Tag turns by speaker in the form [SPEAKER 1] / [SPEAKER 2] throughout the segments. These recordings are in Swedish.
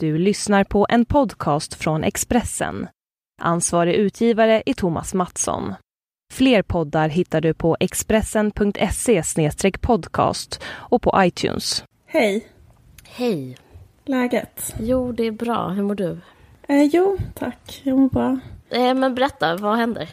[SPEAKER 1] Du lyssnar på en podcast från Expressen. Ansvarig utgivare är Thomas Mattsson. Fler poddar hittar du på expressen.se podcast och på iTunes.
[SPEAKER 2] Hej,
[SPEAKER 3] Hej.
[SPEAKER 2] läget?
[SPEAKER 3] Jo, det är bra. Hur mår du?
[SPEAKER 2] Eh, jo, tack. Jag mår bra.
[SPEAKER 3] Eh, men berätta, vad händer?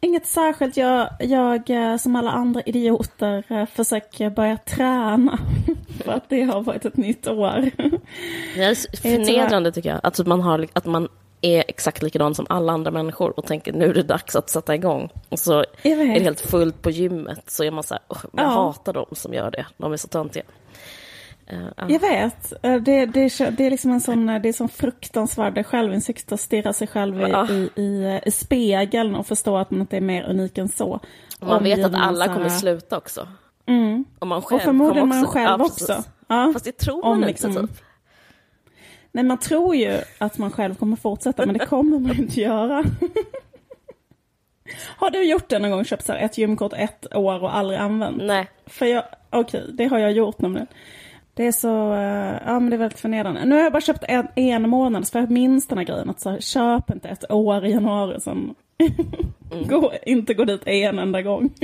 [SPEAKER 2] Inget särskilt. Jag, jag eh, som alla andra idioter eh, försöker börja träna. För att det har varit ett nytt år.
[SPEAKER 3] Det är förnedrande tycker jag. Att man, har, att man är exakt likadan som alla andra människor och tänker nu är det dags att sätta igång. Och så är det helt fullt på gymmet. Så är man så här, "Åh, jag
[SPEAKER 2] Ja.
[SPEAKER 3] hatar dem som gör det. De är så töntiga. Ja.
[SPEAKER 2] Jag vet. Eh, Det, det, är- det är liksom en sån, eh, det är sån fruktansvärd självinsikt att stirra sig själv i,
[SPEAKER 3] Ja.
[SPEAKER 2] i, i, eh, i spegeln och förstå att man inte är mer unik än så.
[SPEAKER 3] Man vet att alla
[SPEAKER 2] här-
[SPEAKER 3] kommer sluta också.
[SPEAKER 2] Mm.
[SPEAKER 3] Och man själv
[SPEAKER 2] Och förmodligen man
[SPEAKER 3] också,
[SPEAKER 2] själv
[SPEAKER 3] ja,
[SPEAKER 2] också. Ja.
[SPEAKER 3] Fast det tror
[SPEAKER 2] Om
[SPEAKER 3] man
[SPEAKER 2] liksom-
[SPEAKER 3] inte typ.
[SPEAKER 2] Nej, man tror ju att man själv kommer fortsätta, men det kommer man inte göra. Har du gjort det någon gång? Köpt så ett gymkort ett år och aldrig använt?
[SPEAKER 3] Nej.
[SPEAKER 2] För jag, okej, det har jag gjort nämligen. Det är så, eh, ja men det är väldigt förnedrande. Nu har jag bara köpt en, en månad, så jag minns den här grejen att så här, köp inte ett år i januari sen gå, inte gå dit en enda gång.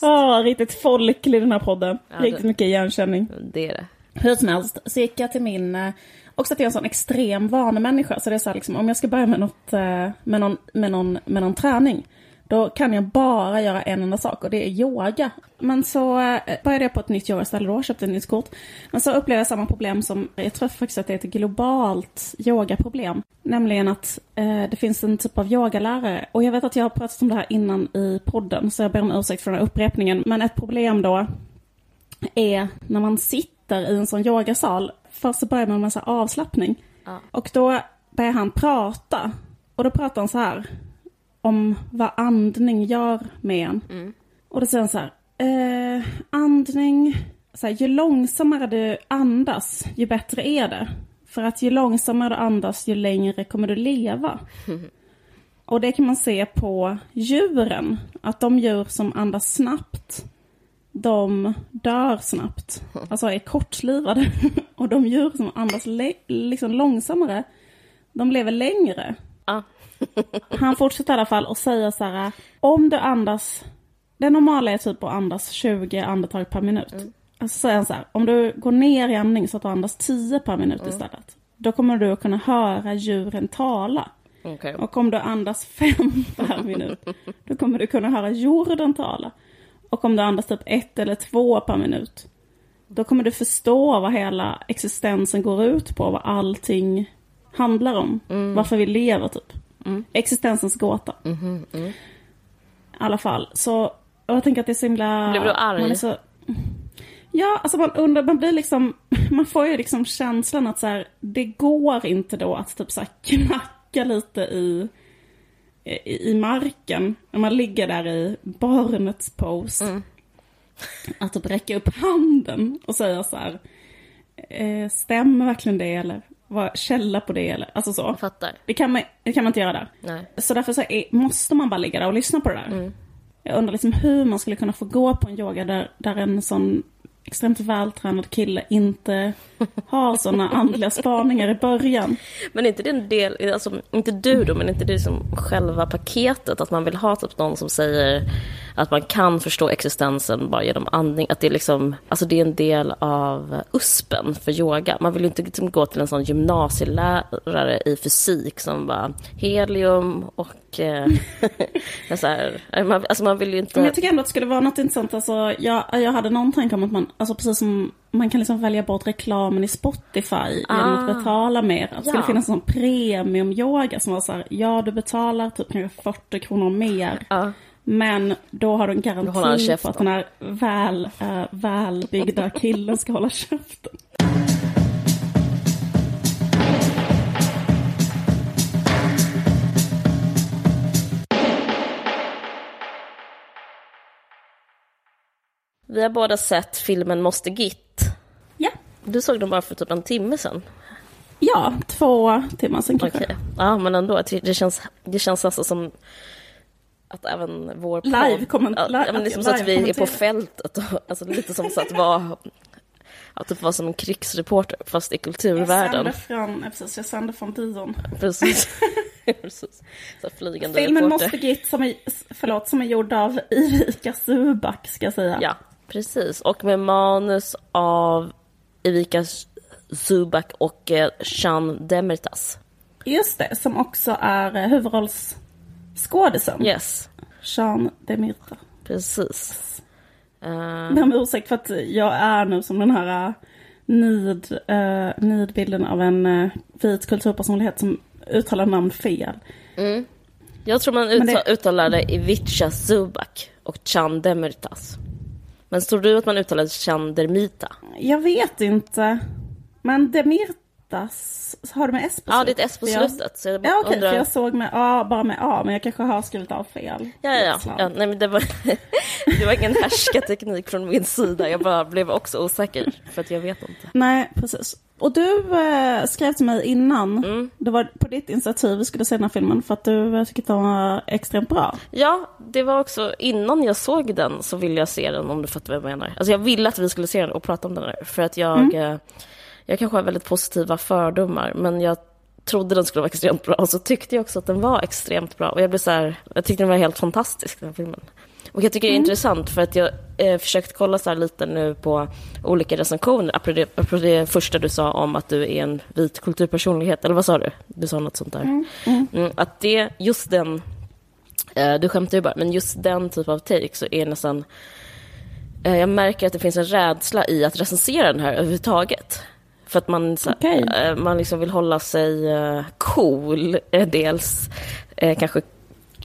[SPEAKER 2] Ja, riktigt folklig den här podden.
[SPEAKER 3] Ja,
[SPEAKER 2] riktigt
[SPEAKER 3] det-
[SPEAKER 2] mycket igenkänning.
[SPEAKER 3] Det är det.
[SPEAKER 2] Hur som helst så gick jag till min, eh, också att jag är en sån extrem vanemänniska. Så det är så här liksom, om jag ska börja med något, eh, med någon, med någon, med någon träning. Då kan jag bara göra en enda sak och det är yoga. Men så eh, började jag på ett nytt yogaställe då, köpte ett nytt kort. Men så upplevde jag samma problem som, jag tror faktiskt att det är ett globalt yogaproblem. Nämligen att eh, det finns en typ av yogalärare. Och jag vet att jag har pratat om det här innan i podden, så jag ber om ursäkt för den här upprepningen. Men ett problem då är när man sitter i en sån yogasal. Först så börjar man med här avslappning.
[SPEAKER 3] Ja.
[SPEAKER 2] Och då börjar han prata. Och då pratar han så här. Om vad andning gör med en.
[SPEAKER 3] Mm.
[SPEAKER 2] Och då säger han så här. Eh, andning. Så här, ju långsammare du andas, ju bättre är det. För att ju långsammare du andas, ju längre kommer du leva. Och det kan man se på djuren. Att de djur som andas snabbt, de dör snabbt. Alltså är kortlivade. Och de djur som andas liksom långsammare, de lever längre. Han fortsätter i alla fall och säger så här. Om du andas, det normala är typ att andas 20 andetag per minut. Alltså säger han så här, om du går ner i andning så att du andas 10 per minut istället. Då kommer du att kunna höra djuren tala.
[SPEAKER 3] Okej.
[SPEAKER 2] Och om du andas fem per minut, då kommer du kunna höra jorden tala. Och om du andas typ ett eller två per minut, då kommer du förstå vad hela existensen går ut på, vad allting handlar om. Varför vi lever typ. Existensens gåta. I alla fall, så jag tänker att det är så himla...
[SPEAKER 3] Blev du arg?
[SPEAKER 2] Man är så... Ja, alltså man undrar, man blir liksom, man får ju liksom känslan att så här, det går inte då att typ så här knacka lite i, i, i marken. När man ligger där i barnets pose. Att typ räcka upp handen och säga så här, eh, stämmer verkligen det eller vad källa på det eller, alltså så.
[SPEAKER 3] Jag fattar.
[SPEAKER 2] Det kan man, det kan man inte göra där.
[SPEAKER 3] Nej.
[SPEAKER 2] Så därför så är, måste man bara ligga där och lyssna på det där. Jag undrar liksom hur man skulle kunna få gå på en yoga där, där en sån extremt vältränad kille inte har såna andliga spaningar i början.
[SPEAKER 3] Men är inte det en del, alltså inte du då, men inte det som själva paketet? Att man vill ha typ någon som säger att man kan förstå existensen bara genom andning. Att det är liksom, alltså det är en del av USPen för yoga. Man vill ju inte liksom gå till en sån gymnasielärare i fysik som bara helium och eh, så här, man, alltså man vill ju inte...
[SPEAKER 2] Men jag tycker ändå att det skulle vara något intressant. Alltså, jag, jag hade någon tanke om att man, alltså precis som man kan liksom välja bort reklamen i Spotify genom att
[SPEAKER 3] Ah.
[SPEAKER 2] betala mer. Att det skulle
[SPEAKER 3] Ja.
[SPEAKER 2] finnas en premium-yoga som var så här, ja du betalar typ kanske 40 kronor mer.
[SPEAKER 3] Ja.
[SPEAKER 2] Men då har du en garanti på att den här väl, äh, välbyggda killen ska hålla käften.
[SPEAKER 3] Vi har båda sett filmen Måste Git.
[SPEAKER 2] Ja.
[SPEAKER 3] Du såg den bara för typ en timme sedan.
[SPEAKER 2] Ja, två timmar sen kanske.
[SPEAKER 3] Okej. Ja, men ändå. Det känns, det känns alltså som att även vår
[SPEAKER 2] Live komment-
[SPEAKER 3] ja,
[SPEAKER 2] live-
[SPEAKER 3] men det är som
[SPEAKER 2] att
[SPEAKER 3] så att vi är på fältet. och- Alltså lite som så att vara... att typ vara som en krigsreporter fast i
[SPEAKER 2] Jag
[SPEAKER 3] kulturvärlden.
[SPEAKER 2] sänder från, ja, precis, jag sänder från Dion.
[SPEAKER 3] Precis. Precis. Så flygande
[SPEAKER 2] Filmen
[SPEAKER 3] reporter.
[SPEAKER 2] Moster Git som är, förlåt, som är gjord av Erika Suback ska jag säga.
[SPEAKER 3] Ja, precis. Och med manus av Evika Zubak och eh, Jean Demertas.
[SPEAKER 2] Just det, som också är eh, huvudrollsskådisen.
[SPEAKER 3] Yes,
[SPEAKER 2] Jean Demirta.
[SPEAKER 3] precis. Eh,
[SPEAKER 2] Ber om ursäkt för att jag är nu som den här uh, nid, uh, nidbilden av en uh, vit kulturpersonlighet som uttalar namn fel.
[SPEAKER 3] jag tror man uttalar det Ivica Zubak och Jean Demertas. Men tror du att man uttalar Chandermita?
[SPEAKER 2] Jag vet inte. Men Demirtas, har du med S på
[SPEAKER 3] Ja, det är ett S på
[SPEAKER 2] Jag-
[SPEAKER 3] slutet. Så jag
[SPEAKER 2] Ja okej,
[SPEAKER 3] undrar...
[SPEAKER 2] för jag såg med A, bara med A, men jag kanske har skrivit av fel.
[SPEAKER 3] Ja, ja, ja. Ja nej, men det, var, det var ingen härskarteknik från min sida. Jag bara blev också osäker, för att jag vet inte.
[SPEAKER 2] Nej, precis. Och du eh, skrev till mig innan,
[SPEAKER 3] Mm.
[SPEAKER 2] det var på ditt initiativ vi skulle se den här filmen, för att du eh, tyckte den var extremt bra.
[SPEAKER 3] Ja, det var också innan jag såg den så ville jag se den, om du fattar vad jag menar. Alltså jag ville att vi skulle se den och prata om den här, för att jag, eh, jag kanske har väldigt positiva fördomar, men jag trodde den skulle vara extremt bra, och så tyckte jag också att den var extremt bra. Och jag blev så här, jag tyckte den var helt fantastisk, den filmen. Och jag tycker det är intressant för att jag eh, försökt kolla så här lite nu på olika recensioner, apropå det, apropå det första du sa om att du är en vit kulturpersonlighet, eller vad sa du? Du sa något sånt där. Mm, att det, just den, eh, du skämtar ju bara, men just den typ av take så är nästan, eh, jag märker att det finns en rädsla i att recensera den här överhuvudtaget. För att man, så,
[SPEAKER 2] Okej.
[SPEAKER 3] eh, man liksom vill hålla sig eh, cool, eh, dels kanske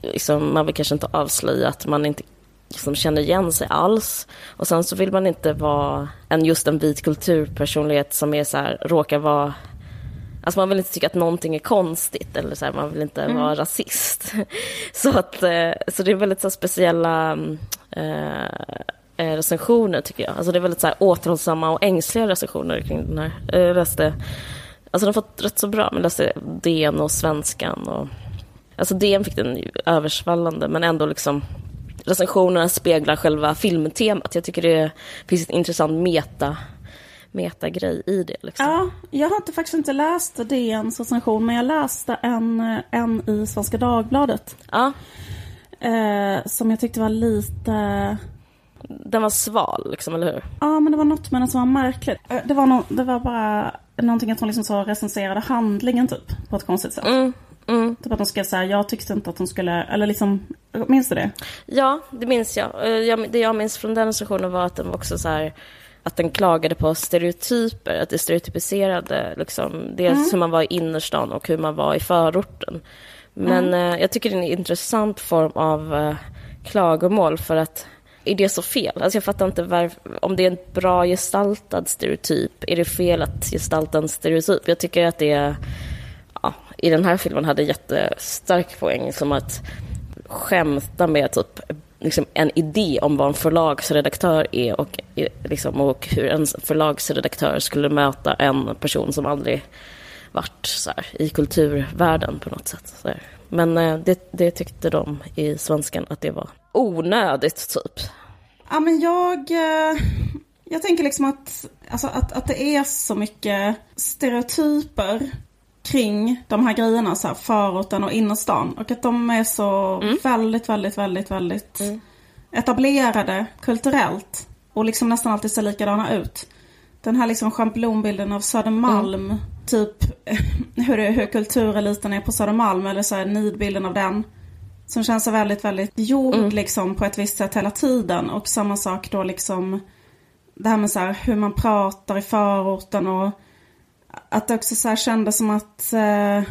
[SPEAKER 3] liksom, man vill kanske inte avslöja att man inte liksom känner igen sig alls. Och sen så vill man inte vara en, just en vit kulturpersonlighet som är så här, råkar vara Alltså man vill inte tycka att någonting är konstigt eller så här, man vill inte vara rasist. Så, att, så det är väldigt så speciella mm, eh, eh, recensioner tycker jag. Alltså det är väldigt så här, återhållsamma och ängsliga recensioner kring den här. Eh, Jag läste, alltså den har fått rätt så bra, men läste DN och Svenskan och Alltså DN fick den översvallande, men ändå liksom recensionerna speglar själva filmtemat. Jag tycker det finns ett intressant meta, metagrej i det. Liksom.
[SPEAKER 2] Ja, jag har inte, faktiskt inte läst DNs recension, men jag läste en, en i Svenska Dagbladet.
[SPEAKER 3] Ja,
[SPEAKER 2] Eh, som jag tyckte var lite...
[SPEAKER 3] den var sval, liksom, eller hur?
[SPEAKER 2] Ja, men det var något med den som var märkligt. Det var, no, det var bara någonting att hon liksom så recenserade handlingen typ, på ett konstigt sätt.
[SPEAKER 3] Mm, mm.
[SPEAKER 2] Typ att hon skrev såhär, jag tyckte inte att hon skulle, eller liksom, minns du det?
[SPEAKER 3] Ja, det minns jag. Jag. Det jag minns från den recensionen var att den var också så här att den klagade på stereotyper, att det stereotypiserade liksom, dels hur man var i innerstan och hur man var i förorten. Men eh, jag tycker det är en intressant form av eh, klagomål för att är det så fel? Alltså jag fattar inte varför, om det är en bra gestaltad stereotyp, är det fel att gestalta en stereotyp? Jag tycker att det ja, i den här filmen hade jättestark poäng som att skämta med typ liksom en idé om vad en förlagsredaktör är och, liksom, och hur en förlagsredaktör skulle möta en person som aldrig varit så här, i kulturvärlden på något sätt. Så här. Men eh, det, det tyckte de i svenskan att det var onödigt typ.
[SPEAKER 2] Ja men jag, eh, jag tänker liksom att, alltså att, att det är så mycket stereotyper kring de här grejerna, så här, förorten och innerstan. Och att de är så väldigt, väldigt, väldigt, väldigt etablerade kulturellt. Och liksom nästan alltid ser likadana ut. Den här liksom schablonbilden av Södermalm, typ hur, det, hur kultureliten är på Södermalm, eller så här nidbilden av den. Som känns så väldigt, väldigt gjord liksom på ett visst sätt hela tiden. Och samma sak då liksom det här med så här hur man pratar i förorten och att det också så här kändes som att, eh,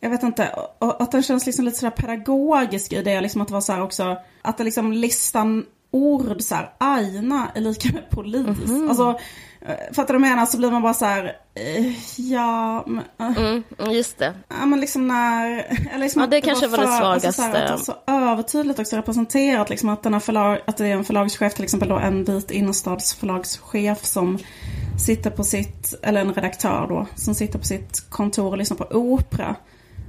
[SPEAKER 2] jag vet inte, och, att den känns liksom lite sådär pedagogisk i det, liksom att det var så här också, att det liksom listan ord så här, aina är lika med polis. Alltså, eh, fattar du vad jag menar? Så blir man bara så här, eh, ja, men, eh,
[SPEAKER 3] Mm, mm, just det.
[SPEAKER 2] Ja men liksom när... Eller liksom
[SPEAKER 3] Ja, det kanske var det
[SPEAKER 2] för- Alltså, så här,
[SPEAKER 3] svagaste.
[SPEAKER 2] att det så övertydligt också representerat liksom att, den här förlag, att det är en förlagschef till exempel då en vit innerstadsförlagschef som sitter på sitt, eller en redaktör då, som sitter på sitt kontor och lyssnar på opera.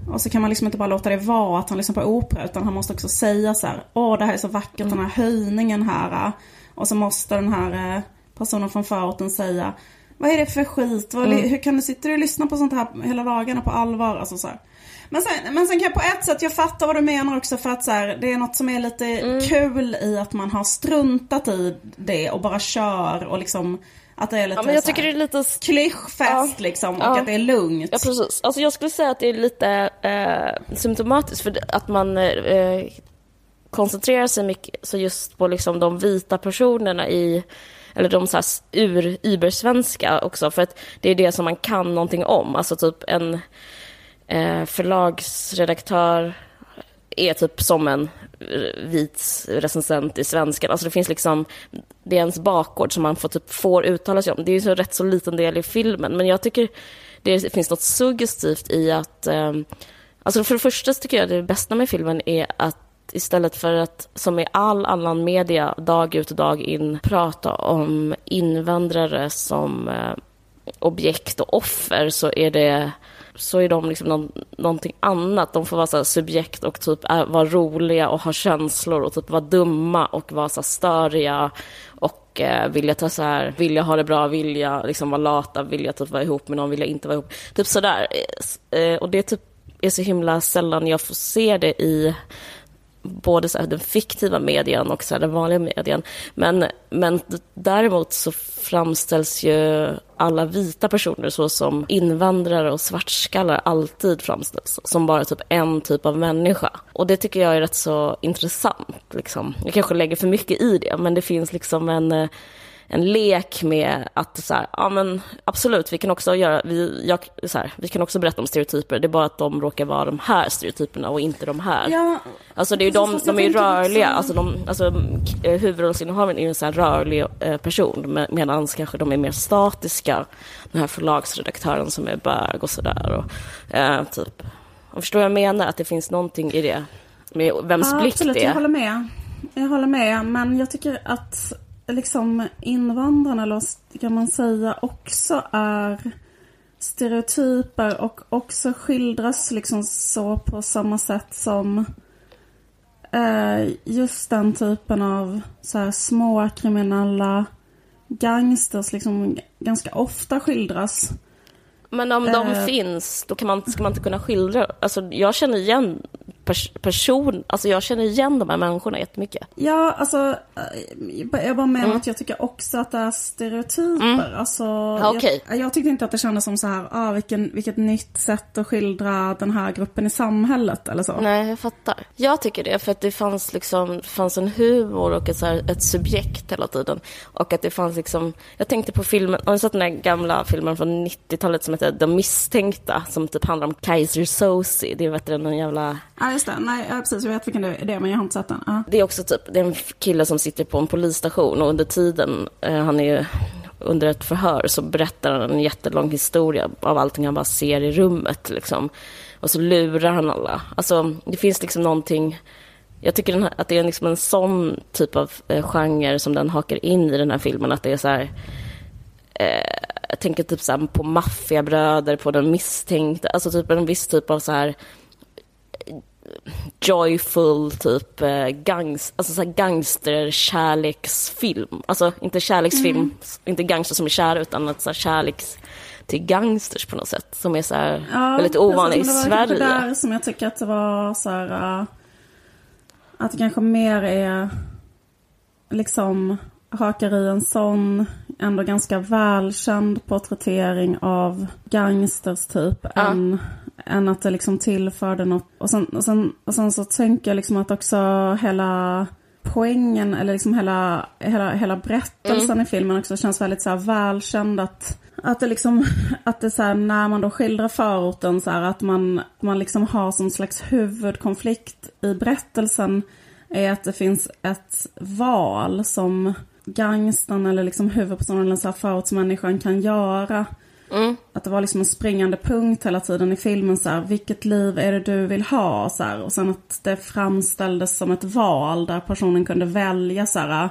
[SPEAKER 2] Och så kan man liksom inte bara låta det vara att han lyssnar på opera utan han måste också säga så här, åh det här är så vackert den här höjningen här. Och så måste den här eh, personen från förorten säga, vad är det för skit? Vad,
[SPEAKER 3] Mm.
[SPEAKER 2] Hur kan du sitta och lyssna på sånt här hela dagarna på allvar? Alltså, så här. Men, sen, men sen kan jag på ett sätt, jag fattar vad du menar också för att så här, det är något som är lite
[SPEAKER 3] Mm.
[SPEAKER 2] kul i att man har struntat i det och bara kör och liksom att det är lite
[SPEAKER 3] Ja, men jag tycker det är lite...
[SPEAKER 2] klyschfest liksom och
[SPEAKER 3] Ja.
[SPEAKER 2] att det är lugnt.
[SPEAKER 3] Ja, precis. Alltså jag skulle säga att det är lite eh, symptomatiskt för att man eh, koncentrerar sig mycket så just på liksom de vita personerna i eller de så här ur ibersvenska också, för att det är det som man kan någonting om. Alltså typ en eh, förlagsredaktör är typ som en eh, vit recensent i svenskan. Alltså det finns liksom, det är ens bakgård som man får, typ, får uttala sig om. Det är ju så rätt så liten del i filmen, men jag tycker det finns något suggestivt i att, eh, alltså för det första tycker jag det bästa med filmen är att istället för att, som i all annan media, dag ut och dag in, prata om invandrare som eh, objekt och offer så är det så är de liksom någon, någonting annat. De får vara så här subjekt och typ är, vara roliga och ha känslor och typ vara dumma och vara så här störiga och eh, vilja ta så här, vilja ha det bra, vilja liksom vara lata, vilja typ vara ihop med någon, vilja inte vara ihop. Typ sådär. Eh, och det typ är så himla sällan jag får se det i både så här, den fiktiva medien och så här, den vanliga medien. Men, men däremot så framställs ju alla vita personer så som invandrare och svartskallar alltid framställs som bara typ en typ av människa. Och det tycker jag är rätt så intressant. Liksom. Jag kanske lägger för mycket i det, men det finns liksom en eh, en lek med att så här, ja men absolut, vi kan också göra, vi, jag, så här, vi kan också berätta om stereotyper, det är bara att de råkar vara de här stereotyperna och inte de här.
[SPEAKER 2] Ja,
[SPEAKER 3] Alltså det är ju de, de är
[SPEAKER 2] jag
[SPEAKER 3] ju rörliga,
[SPEAKER 2] också-
[SPEAKER 3] alltså, de, alltså eh, huvudrollsinnehavaren är ju en sån här rörlig eh, person med, medan kanske de är mer statiska, den här förlagsredaktören som är bög och sådär och eh, typ. Jag förstår vad jag menar, att det finns någonting i det, med vems
[SPEAKER 2] ja,
[SPEAKER 3] blick
[SPEAKER 2] absolut,
[SPEAKER 3] det
[SPEAKER 2] jag
[SPEAKER 3] är.
[SPEAKER 2] håller med. Jag håller med, men jag tycker att liksom invandrarna, eller kan man säga, också är stereotyper och också skildras liksom så på samma sätt som eh, just den typen av så här små kriminella gangsters liksom ganska ofta skildras.
[SPEAKER 3] Men om de
[SPEAKER 2] Eh.
[SPEAKER 3] finns, då kan man, ska man inte kunna skildra. Alltså, jag känner igen pers, person, alltså jag känner igen de här människorna jättemycket.
[SPEAKER 2] Ja, alltså eh, jag bara menar att jag tycker också att det är stereotyper. Alltså,
[SPEAKER 3] Ja, okej.
[SPEAKER 2] jag, jag tyckte inte att det kändes som så här, ah, vilken, vilket nytt sätt att skildra den här gruppen i samhället eller så.
[SPEAKER 3] Nej, jag fattar. Jag tycker det, för att det fanns, liksom, fanns en humor och ett, så här, ett subjekt hela tiden. Och att det fanns liksom, jag tänkte på filmen, har ni sett den där gamla filmen från 90-talet som heter De misstänkta, som typ handlar om Kaiser Soze. Det är vet du, någon jävla
[SPEAKER 2] Ja, just det. Nej, ja, precis. Jag vet vilken det är, men jag har inte sett den. Uh.
[SPEAKER 3] Det är också typ, det är en kille som sitter på en polisstation och under tiden, eh, han är ju under ett förhör så berättar han en jättelång historia av allting han bara ser i rummet liksom. Och så lurar han alla. Alltså det finns liksom någonting, jag tycker den här, att det är liksom en sån typ av eh, genre som den hakar in i den här filmen, att det är så här eh, jag tänker typ så här på maffiabröder, på den misstänkta, alltså typ en viss typ av så här joyful typ eh, gangs, alltså så gangsterkärleksfilm. Alltså inte kärleksfilm, inte gangster som är kära utan att så här kärleks till gangsters på något sätt. Som är så här väldigt ovanlig i
[SPEAKER 2] Det var
[SPEAKER 3] Sverige.
[SPEAKER 2] kanske där som jag tycker att det var så här, äh, att det kanske mer är liksom hakar i en sån ändå ganska välkänd porträttering av gangsters typ. Än, än att det liksom tillförde något. Och sen, och sen, och sen så tänker jag liksom att också hela poängen eller liksom hela, hela, hela berättelsen i filmen också känns väldigt så här välkänd. Att, att det liksom, att det så här, när man då skildrar förorten så här, att man, man liksom har som slags huvudkonflikt i berättelsen är att det finns ett val som gangstern eller liksom huvudpersonen eller så här förortsmänniskan kan göra. Att det var liksom en springande punkt hela tiden i filmen så här, vilket liv är det du vill ha? Så här, och sen att det framställdes som ett val där personen kunde välja så här,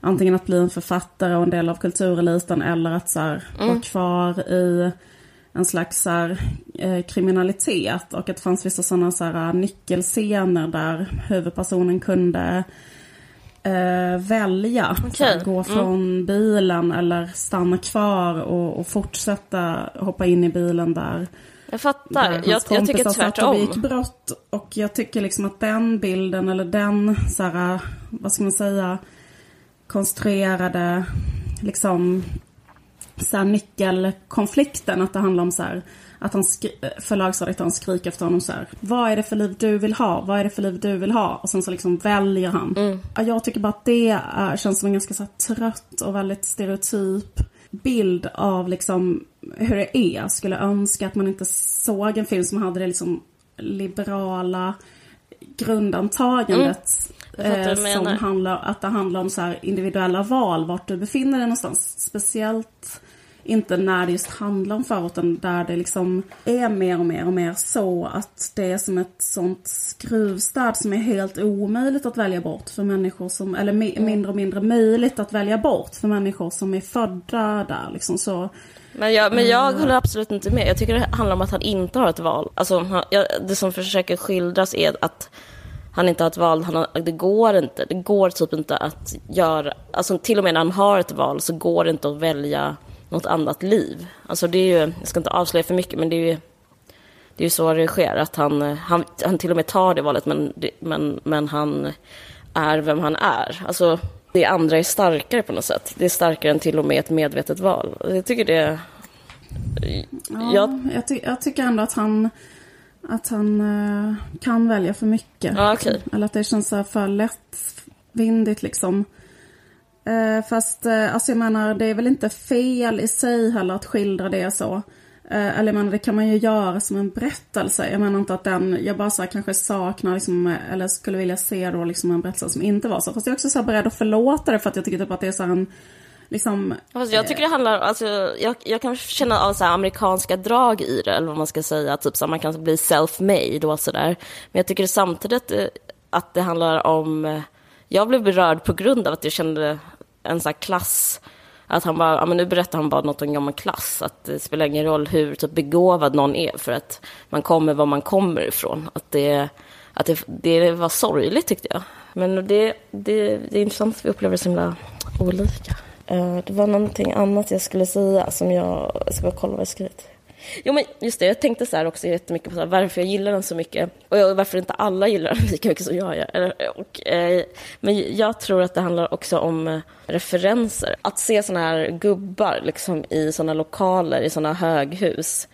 [SPEAKER 2] antingen att bli en författare och en del av kultureliten eller att så här, vara kvar i en slags så här, eh, kriminalitet. Och att det fanns vissa sådana så här, nyckelscener där huvudpersonen kunde eh, välja. Så här, gå
[SPEAKER 3] Mm.
[SPEAKER 2] från bilen eller stanna kvar och, och fortsätta hoppa in i bilen där.
[SPEAKER 3] Jag fattar.
[SPEAKER 2] där
[SPEAKER 3] Jag, jag tycker
[SPEAKER 2] satt och begick
[SPEAKER 3] tvärtom.
[SPEAKER 2] brott. Och jag tycker liksom att den bilden eller den så här, vad ska man säga, konstruerade liksom så här nyckelkonflikten. Att det handlar om så här, att han skri- förlagsredaktören skriker efter honom så här. Vad är det för liv du vill ha? Vad är det för liv du vill ha? Och sen så liksom väljer han. Ja, Jag tycker bara att det är, känns som en ganska så här, trött och väldigt stereotyp bild av liksom hur det är. Jag skulle önska att man inte såg en film som hade det liksom liberala grundantagandet.
[SPEAKER 3] Vad
[SPEAKER 2] eh, som handlar, att det handlar om så här individuella val, vart du befinner dig någonstans. Speciellt inte när det just handlar om förorten där det liksom är mer och mer och mer så att det är som ett sånt skruvstäd som är helt omöjligt att välja bort för människor som, eller mi- mindre och mindre möjligt att välja bort för människor som är födda där liksom så.
[SPEAKER 3] Men jag, men jag
[SPEAKER 2] Mm.
[SPEAKER 3] håller absolut inte med. Jag tycker det handlar om att han inte har ett val. Alltså, det som försöker skildras är att han inte har ett val. Han har, det går inte. Det går typ inte att göra... Alltså, till och med när han har ett val så går det inte att välja något annat liv. Alltså, det är ju, jag ska inte avslöja för mycket, men det är ju, det är ju så det sker. Att han, han, han till och med tar det valet, men, men, men han är vem han är. Alltså, det andra är starkare på något sätt. Det är starkare än till och med ett medvetet val. Jag tycker det...
[SPEAKER 2] Ja,
[SPEAKER 3] Jag-
[SPEAKER 2] jag, ty- jag tycker ändå att han, att han eh, kan välja för mycket.
[SPEAKER 3] Ja, okej.
[SPEAKER 2] Eller att det känns så här för lättvindigt liksom. Eh, fast eh, alltså jag menar det är väl inte fel i sig heller att skildra det så. Eh, eller jag menar det kan man ju göra som en berättelse. Jag menar inte att den, jag bara så här, kanske saknar liksom, eh, eller skulle vilja se då liksom en berättelse som inte var så. Fast jag är också så här beredd att förlåta det för att jag tycker typ att det är så här en, liksom
[SPEAKER 3] Alltså jag tycker det handlar, alltså, jag, jag kan känna av så här amerikanska drag i det, eller vad man ska säga, typ så här, man kan bli self-made och sådär. Men jag tycker samtidigt eh, att det handlar om, eh, jag blev berörd på grund av att jag kände en sån här klass, att han bara, ja men nu berättar han bara något om en klass, att det spelar ingen roll hur typ begåvad någon är, för att man kommer var man kommer ifrån. Att det, att det, det var sorgligt tyckte jag. Men det, det, det är intressant att vi upplever det så himla olika. Eh, det var någonting annat jag skulle säga som jag, jag ska bara kolla vad jag skrivit. Jo men just det, jag tänkte så här också jättemycket på så här, varför jag gillar den så mycket. Och varför inte alla gillar den lika mycket som jag gör. Och, eh, men jag tror att det handlar också om eh, referenser. Att se såna här gubbar liksom, i såna lokaler, i såna höghus.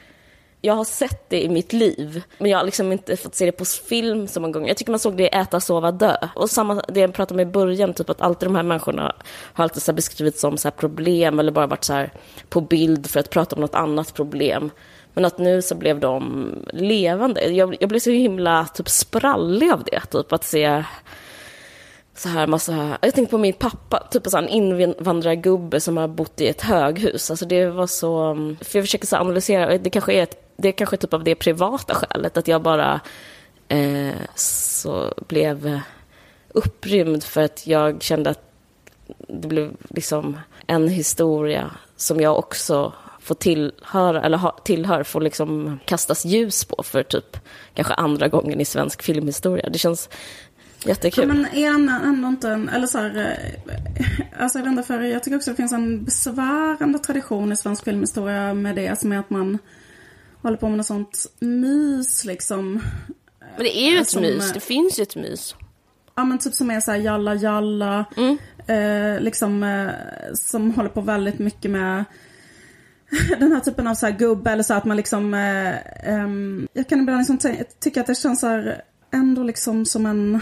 [SPEAKER 3] Jag har sett det i mitt liv, men jag har liksom inte fått se det på film så många gånger. Jag tycker man såg det i Äta, sova, dö. Och samma, det jag pratade om i början, typ att alltid de här människorna har alltid så här beskrivits som så här problem eller bara varit så här på bild för att prata om något annat problem. Men att nu så blev de levande. Jag, jag blev så himla typ sprallig av det, typ att se så här massa, jag tänkte på min pappa, typ en sån invandrargubbe som har bott i ett höghus. Alltså det var så, för jag försöker så analysera, det kanske är, ett, det är kanske typ av det privata skälet, att jag bara eh, så blev upprymd för att jag kände att det blev liksom en historia som jag också får tillhöra, eller ha, tillhör, får liksom kastas ljus på för typ kanske andra gången i svensk filmhistoria. Det känns jättekul.
[SPEAKER 2] Ja, men är han ändå inte en, eller så här, eh, alltså jag vet inte, för jag tycker också det finns en besvärande tradition i svensk filmhistoria med det som är att man håller på med något sånt mys liksom.
[SPEAKER 3] Men det är ju ett
[SPEAKER 2] Som,
[SPEAKER 3] mys, det finns ju ett mys.
[SPEAKER 2] Ja men typ som är så här jalla jalla. Eh, liksom eh, som håller på väldigt mycket med den här typen av så här gubbe eller så att man liksom eh, ehm, Jag kan ibland liksom ty- tycka att det känns så här ändå liksom som en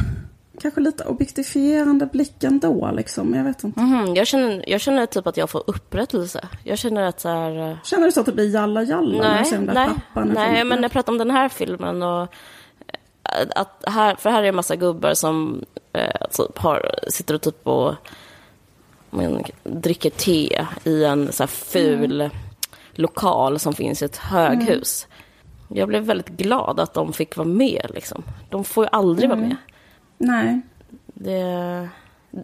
[SPEAKER 2] Kanske lite objektifierande blick ändå liksom. Jag vet inte.
[SPEAKER 3] Mhm, jag, känner, jag känner typ att jag får upprättelse. Jag känner att så här... eh,
[SPEAKER 2] Känner du så typ i jalla jalla när du
[SPEAKER 3] Nej,
[SPEAKER 2] ser den där
[SPEAKER 3] nej,
[SPEAKER 2] pappan?
[SPEAKER 3] nej men jag pratar om den här filmen och eh, att här, för här är en massa gubbar som eh, typ har, sitter och typ och men, dricker te i en så här ful lokal som finns i ett höghus. Jag blev väldigt glad att de fick vara med. Liksom. De får ju aldrig vara med.
[SPEAKER 2] Nej.
[SPEAKER 3] Det,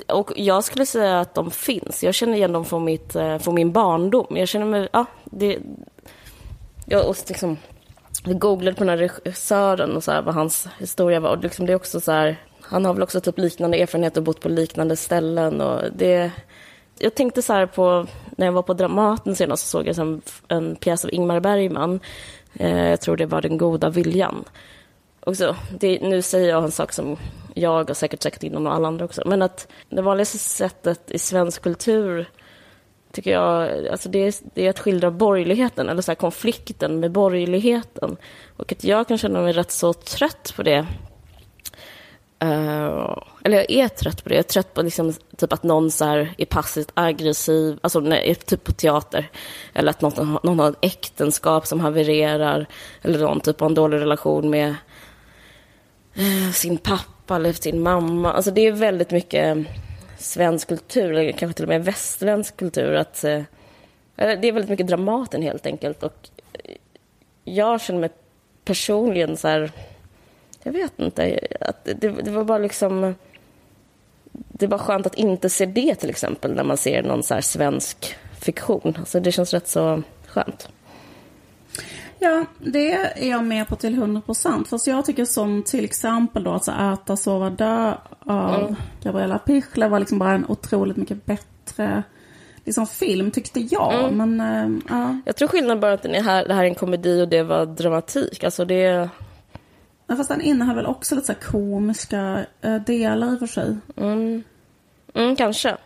[SPEAKER 3] och jag skulle säga att de finns. Jag känner igen dem från, mitt, eh, från min barndom. Jag känner mig... Ja, det, jag och liksom, jag googlade på den här regissören och så här, vad hans historia var. Och liksom, det är också så här, han har väl också typ liknande erfarenhet och bott på liknande ställen. Och det, jag tänkte så här på, när jag var på Dramaten senast så såg jag en, en pjäs av Ingmar Bergman. Eh, jag tror det var Den goda viljan. Också, det, nu säger jag en sak som jag och säkert säkert inom alla andra också. Men att det vanligaste sättet i svensk kultur tycker jag, alltså det, är, det är att skildra borgerligheten, eller så här konflikten med borgerligheten. Och att jag kan känna mig rätt så trött på det. Uh, eller jag är trött på det. Jag är trött på liksom, typ att någon så här är passivt aggressiv, alltså nej, typ på teater. Eller att någon, någon har ett äktenskap som havererar. Eller någon typ har en dålig relation med uh, Eh, sin pappa eller sin mamma. Alltså det är väldigt mycket eh, svensk kultur, eller kanske till och med västerländsk kultur. Att, eh, det är väldigt mycket Dramaten helt enkelt. Och jag känner mig personligen så här jag vet inte. Att det, det, var bara liksom... Det var skönt att inte se det till exempel när man ser någon så svensk fiktion. Alltså det känns rätt så skönt.
[SPEAKER 2] Ja, det är jag med på till 100 procent. Fast jag tycker som till exempel då att Äta, sova, dö av mm. Gabriella Pichler var liksom bara en otroligt mycket bättre liksom, film tyckte jag. Mm. Men, äh, ja.
[SPEAKER 3] Jag tror skillnaden bara att den är här, det här är en komedi och det var dramatik. Alltså det
[SPEAKER 2] Ja, fast den innehöll väl också lite så komiska eh, delar i och för sig.
[SPEAKER 3] Mm. Mm, kanske.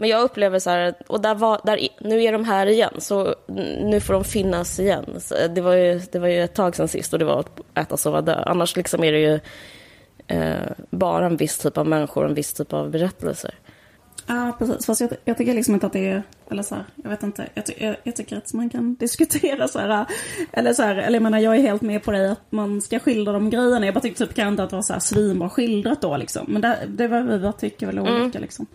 [SPEAKER 3] Men jag upplever så här, och där var, där, nu är de här igen, så nu får de finnas igen. Så det, var ju, det var ju ett tag sedan sist och det var att äta, sova, dö. Annars liksom är det ju eh, bara en viss typ av människor, en viss typ av berättelser.
[SPEAKER 2] Ja, precis. Fast jag, jag tycker liksom inte att det är, eller så här, jag vet inte, jag, jag, jag, tycker att man kan diskutera så här, eller så här, eller jag menar jag är helt med på det att man ska skildra de grejerna. Jag bara tyckte typ kanske inte att det var så här svinbra skildrat då liksom. Men det, det var vi tycker väl olika mm. liksom.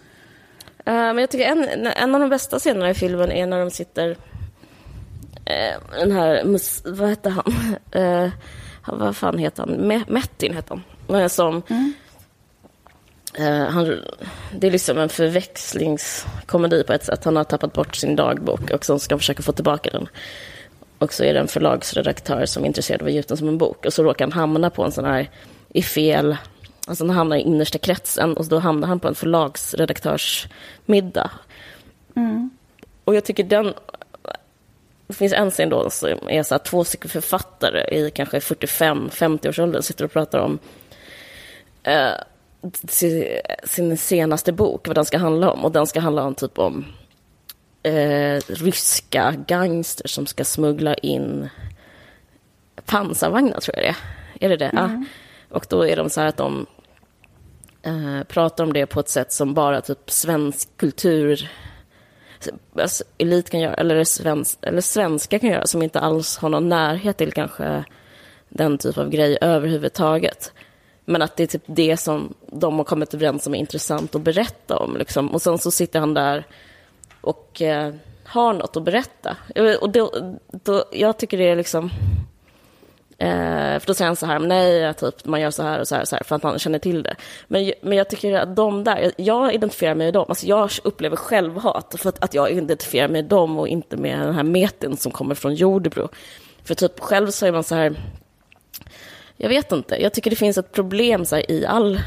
[SPEAKER 3] Uh, men jag tycker en, en av de bästa scenerna i filmen är när de sitter, uh, den här, vad heter han? Uh, vad fan heter han? Mettin heter han. Som, mm Eh, han, det är liksom en förväxlingskomedi på ett sätt. Han har tappat bort sin dagbok och så ska han försöka få tillbaka den. Och så är det en förlagsredaktör som är intresserad av att ge ut den som en bok. Och så råkar han hamna på en sån här i fel... Alltså han hamnar i innersta kretsen och då hamnar han på en förlagsredaktörsmiddag. Mm. Och jag tycker den... Det finns en scen då som är så här, två stycken författare i kanske 45-50-årsåldern sitter och pratar om eh, sin senaste bok, vad den ska handla om. Och den ska handla om typ om eh, ryska gangsters som ska smuggla in pansarvagnar, tror jag det är. Är det det? Mm. Ja. Och då är de så här att de eh, pratar om det på ett sätt som bara typ svensk kultur alltså, elit kan göra, eller, svensk, eller svenska kan göra, som inte alls har någon närhet till kanske den typ av grej överhuvudtaget. Men att det är typ det som de har kommit överens om är intressant att berätta om. Liksom. Och sen så sitter han där och eh, har något att berätta. Eh, och då, då, jag tycker det är liksom... Eh, för då säger han så här, nej, typ, man gör så här och så här, och så här för att han känner till det. Men, men jag tycker att de där, jag identifierar mig med dem. Alltså jag upplever självhat för att, att jag identifierar mig med dem och inte med den här meten som kommer från Jordbro. För typ själv så är man så här, jag vet inte. Jag tycker det finns ett problem så här, i all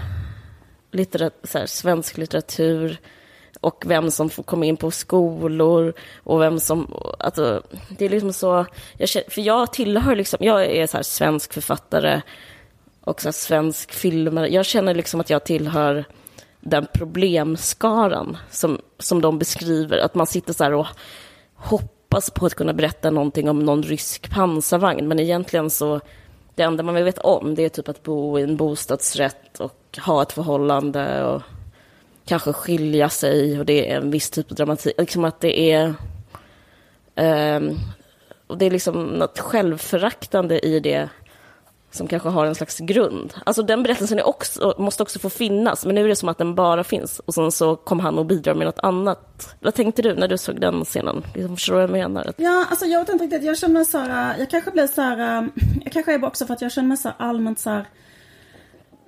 [SPEAKER 3] litterat, så här, svensk litteratur och vem som får komma in på skolor och vem som... Alltså, det är liksom så... Jag, för jag tillhör liksom... Jag är så här svensk författare och så svensk filmare. Jag känner liksom att jag tillhör den problemskaran som, som de beskriver. Att man sitter så här och hoppas på att kunna berätta någonting om någon rysk pansarvagn, men egentligen så det enda man vet om det är typ att bo i en bostadsrätt och ha ett förhållande och kanske skilja sig och det är en viss typ av dramatik. Liksom att det är... Um, och det är liksom något självföraktande i det som kanske har en slags grund. Alltså den berättelsen är också, måste också få finnas, men nu är det som att den bara finns. Och sen så kom han och bidrar med något annat. Vad tänkte du när du såg den scenen? Liksom, förstår du vad jag menar?
[SPEAKER 2] Ja, alltså jag vet inte riktigt. Jag känner mig så här, jag kanske blir så här, ehm, jag kanske är också för att jag känner mig så här allmänt så här,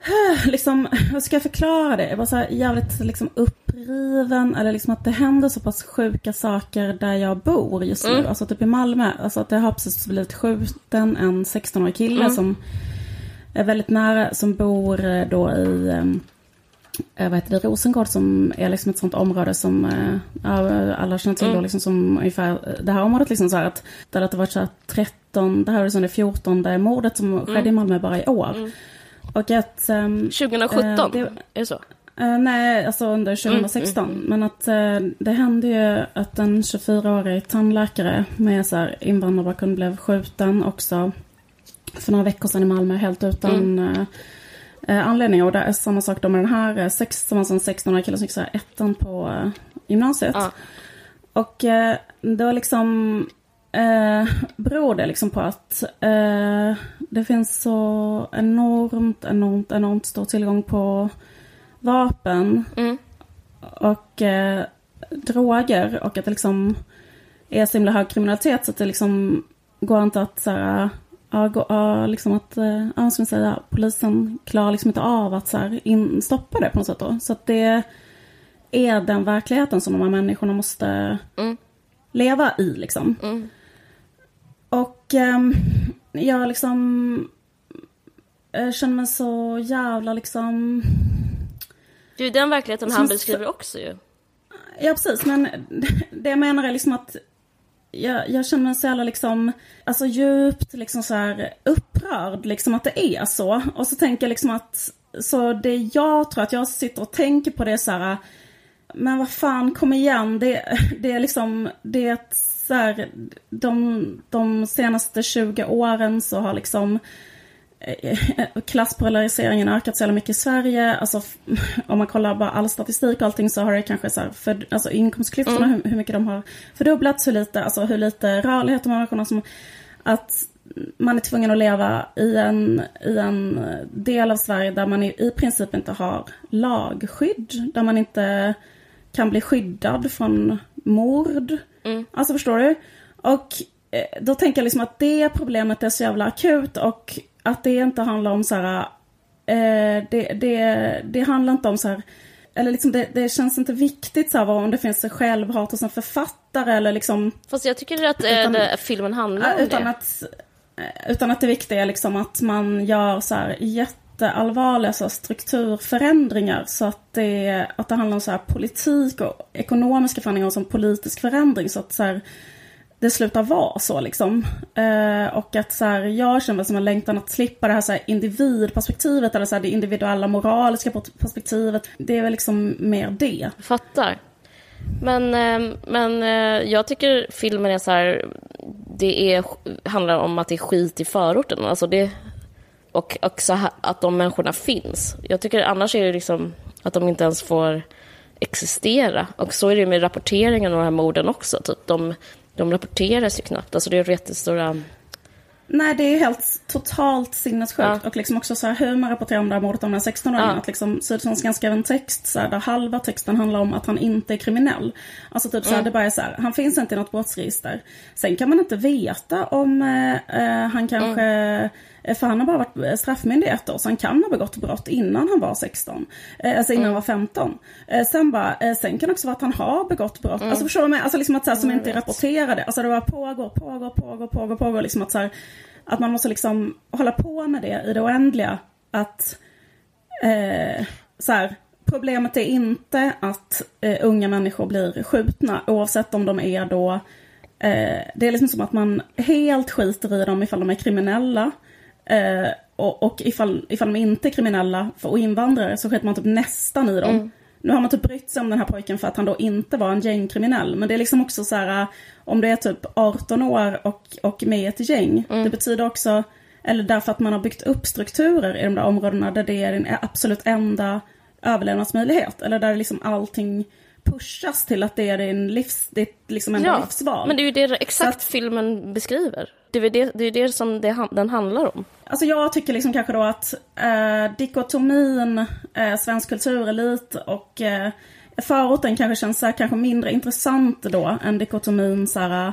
[SPEAKER 2] liksom, hur ska jag förklara det? Jag var så här jävligt liksom uppriven, eller liksom att det händer så pass sjuka saker där jag bor just nu. Mm. Alltså typ i Malmö. Alltså att det har precis blivit skjuten en 16-årig kille mm. som är väldigt nära, som bor eh, då i eh, vad heter det, Rosengård som är liksom ett sånt område som eh, alla känner till mm. då liksom som ungefär det här området liksom så här att där det har varit så här 13, det här är det 14 mordet som mm. skedde i Malmö bara i år. Mm.
[SPEAKER 3] Och att... Um, 2017? Eh, det, är det så?
[SPEAKER 2] Uh, nej, alltså under 2016. Mm, mm, mm, men att uh, det hände ju att en 24-årig tandläkare med så här invandrarbakgrund blev skjuten också för några veckor sedan i Malmö helt utan uh, anledning. Och det är samma sak då med den här sex, som alltså en 16-årig kille som gick så här ettan på gymnasiet. Och det var liksom eh, beror det liksom på att eh, det finns så enormt, enormt, enormt stor tillgång på vapen mm. och eh, droger och att det liksom är så himla hög kriminalitet så att det liksom går inte att så här, ja, gå, ja, liksom att, ja, ska man säga, polisen klarar liksom inte av att så här, in, stoppa det på något sätt då. Så att det är den verkligheten som de här människorna måste mm. leva i liksom. Mm. Och eh, jag liksom jag känner mig så jävla liksom...
[SPEAKER 3] Det är ju den verkligheten han beskriver också ju.
[SPEAKER 2] Ja precis, men det jag menar är liksom att jag, jag känner mig så jävla liksom, alltså djupt liksom så här upprörd liksom att det är så. Och så tänker jag liksom att, så det jag tror att jag sitter och tänker på det är så här, men vad fan kom igen, det, det är liksom, det är ett så här, de, de senaste 20 åren så har liksom eh, klasspolariseringen ökat så jävla mycket i Sverige. Alltså om man kollar bara all statistik och allting så har det kanske så här, för, alltså inkomstklyftorna, mm. hur, hur, mycket de har fördubblats, hur lite, alltså hur lite rörlighet de människorna som, att man är tvungen att leva i en, i en del av Sverige där man i princip inte har lagskydd, där man inte kan bli skyddad från mord. Mm. Alltså förstår du? Och eh, då tänker jag liksom att det problemet är så jävla akut och att det inte handlar om så här, eh, det, det, det handlar inte om så här, eller liksom det, det känns inte viktigt så här, om det finns självhat hos en författare eller liksom.
[SPEAKER 3] Fast jag tycker att eh, utan, det, filmen handlar om
[SPEAKER 2] utan
[SPEAKER 3] det.
[SPEAKER 2] Att, utan att det viktiga är liksom att man gör så här jätte jätteallvarliga så strukturförändringar. Så att det, att det handlar om så här politik och ekonomiska förändringar och som politisk förändring. Så att så här, det slutar vara så liksom. Eh, och att så här, jag känner som en längtan att slippa det här, så här individperspektivet eller så här, det individuella moraliska perspektivet. Det är väl liksom mer det.
[SPEAKER 3] Fattar. Men, eh, men eh, jag tycker filmen är så här, det är, handlar om att det är skit i förorten. Alltså det, och också att de människorna finns. Jag tycker annars är det liksom att de inte ens får existera. Och så är det med rapporteringen av de här morden också. Typ de, de rapporteras ju knappt. Alltså det är jättestora
[SPEAKER 2] Nej, det är helt totalt sinnessjukt. Ja. Och liksom också så här, hur man rapporterar om det här mordet av den här 16-åringen. Ja. Att liksom Sydsvenskan skrev en text så här, där halva texten handlar om att han inte är kriminell. Alltså typ så här, mm. det bara är så här, han finns inte i något brottsregister. Sen kan man inte veta om eh, eh han kanske mm. För han har bara varit eh, straffmyndig ett år, så han kan ha begått brott innan han var 16. Eh, alltså innan han var 15. Sen, bara, sen kan det också vara att han har begått brott. Mm. Alltså förstår du? Med? Alltså liksom att så här, som inte är rapporterade. Alltså det bara pågår, pågår, pågår, pågår, pågår. Liksom att så här, att man måste liksom hålla på med det i det oändliga. Att eh, så här, problemet är inte att eh, unga människor blir skjutna oavsett om de är då eh, Det är liksom som att man helt skiter i dem ifall de är kriminella. Eh, och, och ifall, ifall de inte är kriminella och invandrare så skiter man typ nästan i dem. Mm. Nu har man typ brytt sig om den här pojken för att han då inte var en gängkriminell. Men det är liksom också så här, om det är typ 18 år och, och med i ett gäng. Mm. Det betyder också, eller därför att man har byggt upp strukturer i de där områdena där det är den absolut enda överlevnadsmöjlighet. Eller där liksom allting pushas till att det är din livs, det är liksom en ja, livsval.
[SPEAKER 3] men det är ju det exakt att, filmen beskriver. Det är det, det, är det som det, den handlar om.
[SPEAKER 2] Alltså jag tycker liksom kanske då att eh, dikotomin eh, svensk kulturelit och eh, förorten kanske känns så här, kanske mindre intressant då än dikotomin så här,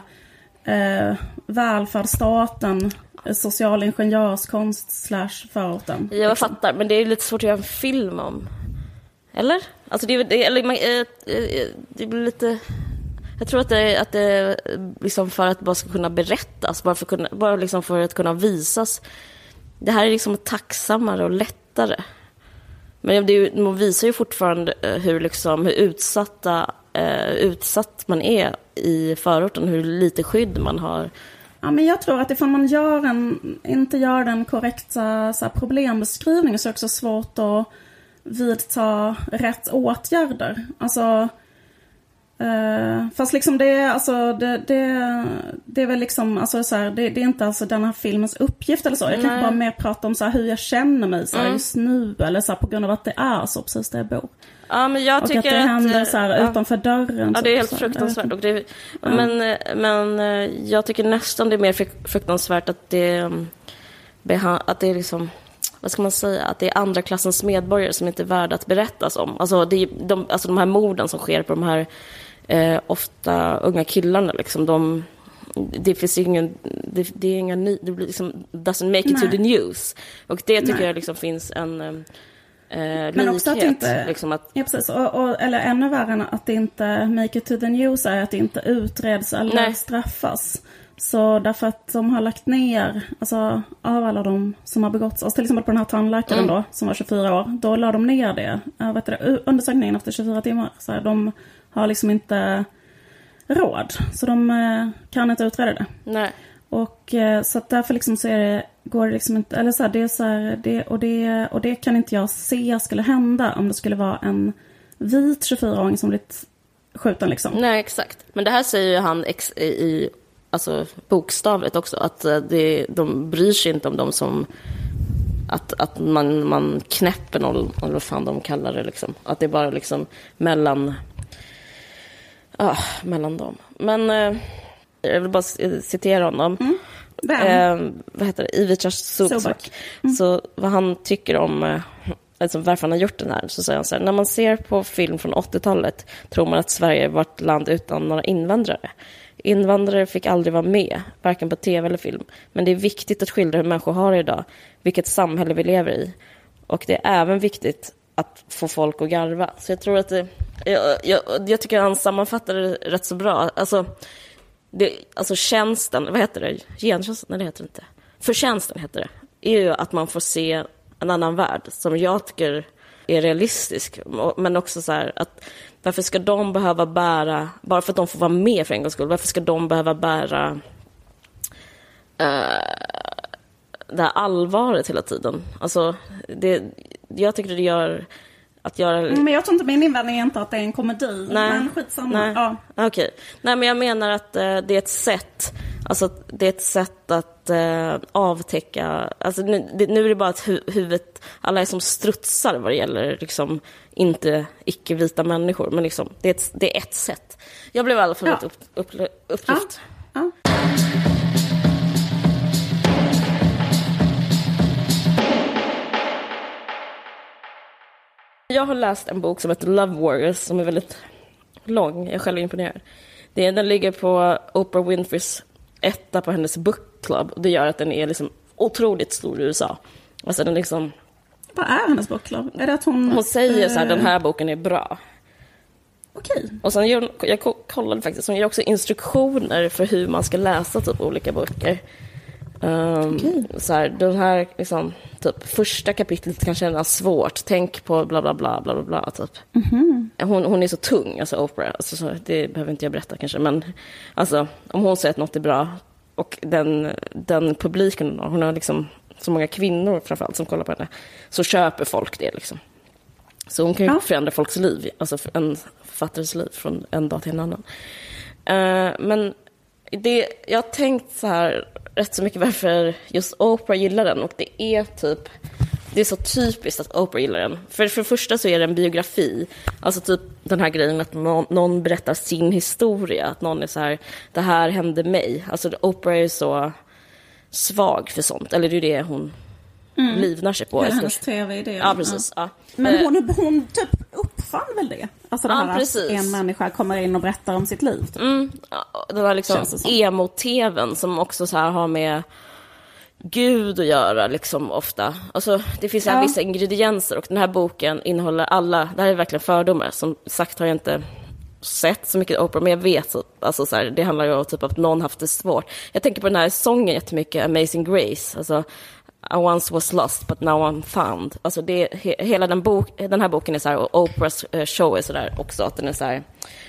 [SPEAKER 2] eh, välfärdsstaten, socialingenjörskonst slash förorten.
[SPEAKER 3] Jag liksom. fattar, men det är lite svårt att göra en film om. Eller? Alltså det, det, eller, man, eh, eh, eh, det blir lite... Jag tror att det, att det liksom för att det bara ska kunna berättas, bara för, kunna, bara liksom för att kunna visas det här är liksom tacksammare och lättare. Men det är man visar ju fortfarande hur, liksom, hur utsatta, eh, utsatt man är i förorten, hur lite skydd man har.
[SPEAKER 2] Ja, men jag tror att ifall man gör en, inte gör den korrekta så här, problembeskrivningen så är det också svårt att vidta rätt åtgärder. Alltså, Uh, fast liksom det är, alltså, det, det, det är väl liksom, alltså så här, det, det, är inte alltså den här filmens uppgift eller så. Jag kan Nej. bara mer prata om så här, hur jag känner mig så här, mm. just nu. Eller så här, på grund av att det är så precis där jag bor.
[SPEAKER 3] Ja, men jag
[SPEAKER 2] och
[SPEAKER 3] tycker
[SPEAKER 2] att det händer så här,
[SPEAKER 3] ja.
[SPEAKER 2] utanför dörren.
[SPEAKER 3] Ja, det är helt så, fruktansvärt. Och det, ja. men, eh, men eh, jag tycker nästan det är mer fruktansvärt att det, mm, att det är liksom vad ska man säga, att det är andra klassens medborgare som inte är värda att berättas om. Alltså, det är de, alltså de här morden som sker på de här eh, ofta unga killarna. Liksom, de, det finns ingen, det, det är inga ny, det blir liksom, doesn't make it Nej. to the news. Och det tycker Nej. jag liksom finns en eh,
[SPEAKER 2] Men likhet. också att inte,
[SPEAKER 3] liksom att,
[SPEAKER 2] ja, precis, och, och, eller ännu värre än att det inte make it to the news är att det inte utreds eller Nej. straffas. Så därför att de har lagt ner, alltså av alla de som har begåtts, alltså till exempel på den här tandläkaren mm. då, som var 24 år, då la de ner det, äh, vet du, undersökningen efter 24 timmar. Så här, de har liksom inte råd. Så de eh, kan inte utreda det.
[SPEAKER 3] Nej.
[SPEAKER 2] Och eh, så att därför liksom så är det, går det liksom inte, eller så här, det är så här, det, och, det, och det kan inte jag se skulle hända om det skulle vara en vit 24-åring som blivit skjuten liksom.
[SPEAKER 3] Nej, exakt. Men det här säger ju han ex, i, alltså bokstavligt också, att eh, det, de bryr sig inte om de som att, att man, man knäpper någon, eller vad fan de kallar det liksom. Att det är bara liksom mellan ah, mellan dem. Men eh, jag vill bara citera honom. Mm. Eh, vad heter det? Ivica Subak. Mm. Så vad han tycker om eh, alltså varför han har gjort den här, så säger han så här, när man ser på film från 80-talet tror man att Sverige var ett land utan några invandrare. Invandrare fick aldrig vara med, varken på tv eller film. Men det är viktigt att skildra hur människor har det idag, vilket samhälle vi lever i. Och det är även viktigt att få folk att garva. Så jag tror att det, jag, jag, jag tycker han sammanfattar det rätt så bra. Alltså, det, alltså tjänsten, vad heter det? Gentjänsten? Nej, det heter det inte. Förtjänsten heter det. är ju att man får se en annan värld som jag tycker är realistisk. Men också så här att varför ska de behöva bära, bara för att de får vara med för en gångs skull, varför ska de behöva bära uh, det här allvaret hela tiden? Alltså, det, jag tycker det gör att göra...
[SPEAKER 2] Mm, men jag tror inte, min invändning är inte att det är en komedi. Nej. Men skitsamma.
[SPEAKER 3] Nej. Ja. Okej. Okay. Nej, men jag menar att eh, det är ett sätt, alltså det är ett sätt att eh, avtäcka, alltså nu, det, nu är det bara att hu huvudet, alla är som strutsar vad det gäller liksom inte icke-vita människor, men liksom det är, ett, det är ett sätt. Jag blev i alla fall ja. upp, upp, upplyft.
[SPEAKER 2] Ja. ja.
[SPEAKER 3] Jag har läst en bok som heter Love Warriors som är väldigt lång. Jag är själv imponerad. Det, den ligger på Oprah Winfreys etta på hennes book club. Det gör att den är liksom otroligt stor i USA. Alltså den liksom...
[SPEAKER 2] Vad är hennes book club? Är det att hon...
[SPEAKER 3] Hon säger så här, den här boken är bra.
[SPEAKER 2] Okej.
[SPEAKER 3] Och sen gör jag kollade faktiskt, hon ger också instruktioner för hur man ska läsa typ olika böcker. Um, okay. så här, den här, liksom, typ, första kapitlet kan kännas svårt. Tänk på bla, bla, bla, bla, bla, bla typ.
[SPEAKER 2] Mm -hmm.
[SPEAKER 3] hon, hon är så tung, alltså Oprah. Alltså, så, det behöver inte jag berätta kanske. Men alltså, om hon säger att något är bra och den, den publiken, hon har liksom så många kvinnor framförallt som kollar på henne, så köper folk det liksom. Så hon kan ju ja. förändra folks liv, alltså en författares liv från en dag till en annan. Uh, men det, jag har tänkt så här rätt så mycket varför just Oprah gillar den och det är typ det är så typiskt att Oprah gillar den. För, för det första så är det en biografi. Alltså typ den här grejen att någon, någon berättar sin historia. Att någon är så här, det här hände mig. Alltså Oprah är så svag för sånt. Eller det är det hon mm. livnar sig på.
[SPEAKER 2] Hela hennes tv-idé.
[SPEAKER 3] Ja, precis. Ja.
[SPEAKER 2] Men hon, hon typ uppfann väl det? Alltså det ja, här precis. att en människa kommer in och berättar om sitt liv. Typ.
[SPEAKER 3] Mm. Den här liksom emo-tvn som också så här har med Gud att göra liksom ofta. Alltså, det finns ja. vissa ingredienser och den här boken innehåller alla, det här är verkligen fördomar. Som sagt har jag inte sett så mycket opera, men jag vet alltså så här, det handlar ju om typ att någon haft det svårt. Jag tänker på den här sången jättemycket, Amazing Grace. Alltså, I once was lost but now I'm found. Alltså det, he, hela den, bok, den här boken är så här, och Oprahs eh, show är så där också, att den är så här,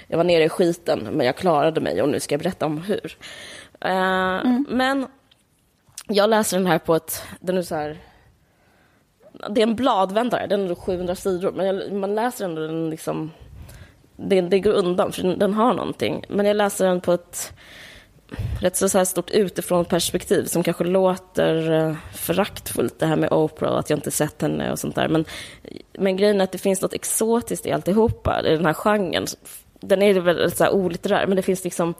[SPEAKER 3] jag var nere i skiten men jag klarade mig och nu ska jag berätta om hur. Uh, mm. Men jag läser den här på ett, den är så här, det är en bladvändare, den är 700 sidor, men jag, man läser ändå den liksom, det, det går undan för den, den, har någonting. Men jag läser den på ett rätt så, så här stort utifrån perspektiv som kanske låter eh, föraktfullt det här med Oprah och att jag inte sett henne och sånt där. Men, men grejen är att det finns något exotiskt i alltihopa, i den här genren. Den är väl så här olitterär, men det finns liksom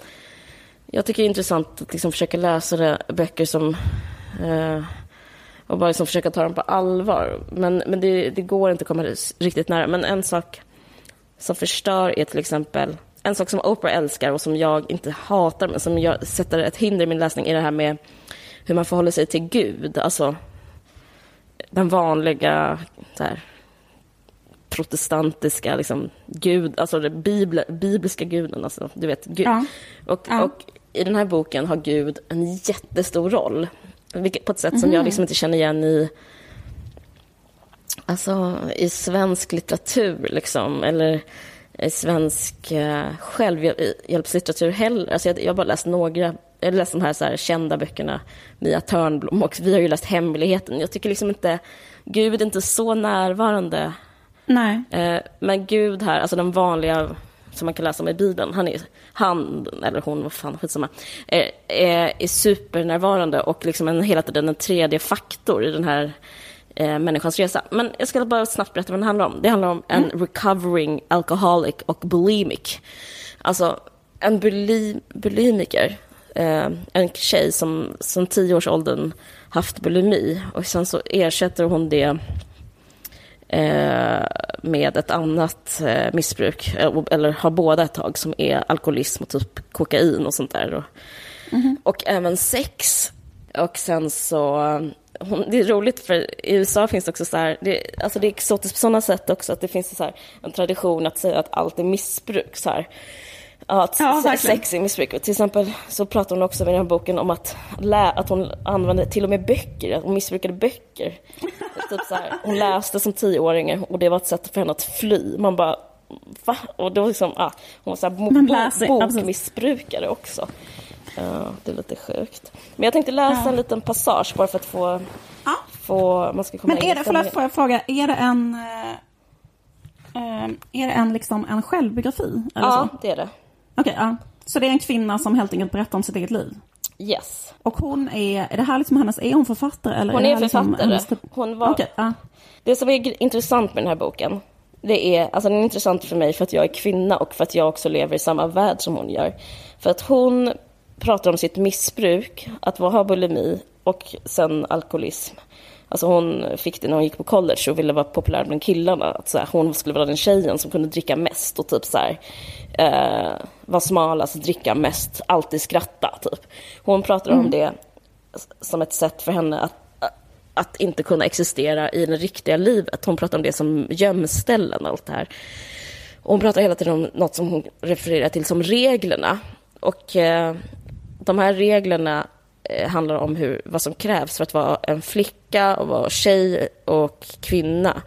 [SPEAKER 3] jag tycker det är intressant att liksom försöka läsa det, böcker som Eh, och bara liksom försöka ta dem på allvar. Men, men det, det går inte att komma riktigt nära. Men en sak som förstör är till exempel en sak som Oprah älskar och som jag inte hatar, men som jag sätter ett hinder i min läsning, är det här med hur man förhåller sig till Gud. Alltså den vanliga så här, protestantiska liksom, gud, alltså det bibel, bibliska guden. Alltså, du vet, Gud. Ja. Och, ja. och i den här boken har Gud en jättestor roll. På ett sätt som mm. jag liksom inte känner igen i Alltså i svensk litteratur liksom, eller svensk uh, självhjälpslitteratur heller. Alltså jag, jag har bara läst några, jag har läst de här, så här kända böckerna, Mia Törnblom och vi har ju läst Hemligheten. Jag tycker liksom inte, Gud är inte så närvarande.
[SPEAKER 2] Nej.
[SPEAKER 3] Uh, men Gud här, alltså den vanliga som man kan läsa om i Bibeln, han, är, han eller hon, vad fan, skitsamma, är, är, är supernärvarande och liksom en, hela tiden en tredje faktor i den här eh, människans resa. Men jag ska bara snabbt berätta vad den handlar om. Det handlar om en mm. recovering alcoholic och bulimic. Alltså en bulim, bulimiker, eh, en tjej som som tio års åldern haft bulimi och sen så ersätter hon det eh, med ett annat eh, missbruk, eh, eller har båda ett tag, som är alkoholism och typ kokain och sånt där. Och, mm. och även sex. Och sen så hon, det är roligt för i USA finns det också så här, det, alltså det är exotiskt på sådana sätt också att det finns så här, en tradition att säga att allt är missbruk. Så här. Att ja, sex är missbruk. Till exempel så pratar hon också i den här boken om att, lä, att hon använde till och med böcker, att hon missbrukade böcker. typ så här, hon läste som tioåring och det var ett sätt för henne att fly. Man bara, va? Och då liksom, ah, hon var så här, bo, bokmissbrukare också. Ja, det är lite sjukt. Men jag tänkte läsa ja. en liten passage bara för att få... Ja. få man ska komma
[SPEAKER 2] Men är det, förlåt, får jag fråga, är det en... Äh, är det en, liksom, en självbiografi?
[SPEAKER 3] Eller ja, så? det är det.
[SPEAKER 2] Okej, okay, ja. Så det är en kvinna som helt enkelt berättar om sitt eget liv?
[SPEAKER 3] Yes.
[SPEAKER 2] Och hon är, är det här liksom hennes, är hon författare? Eller
[SPEAKER 3] hon är,
[SPEAKER 2] är
[SPEAKER 3] liksom författare. Liksom hon var, okay, ja. Det som är intressant med den här boken, det är, alltså den är intressant för mig för att jag är kvinna och för att jag också lever i samma värld som hon gör. För att hon pratar om sitt missbruk, att ha bulimi och sen alkoholism. Alltså hon fick det när hon gick på college och ville vara populär bland killarna. Att så här, hon skulle vara den tjejen som kunde dricka mest och typ så här, eh, vara smalast, dricka mest, alltid skratta. Typ. Hon pratar mm. om det som ett sätt för henne att, att inte kunna existera i det riktiga livet. Hon pratar om det som gömställen och allt det här. Och hon pratar hela tiden om något som hon refererar till som reglerna. Och eh, de här reglerna eh, handlar om hur, vad som krävs för att vara en flicka och vara tjej och kvinna.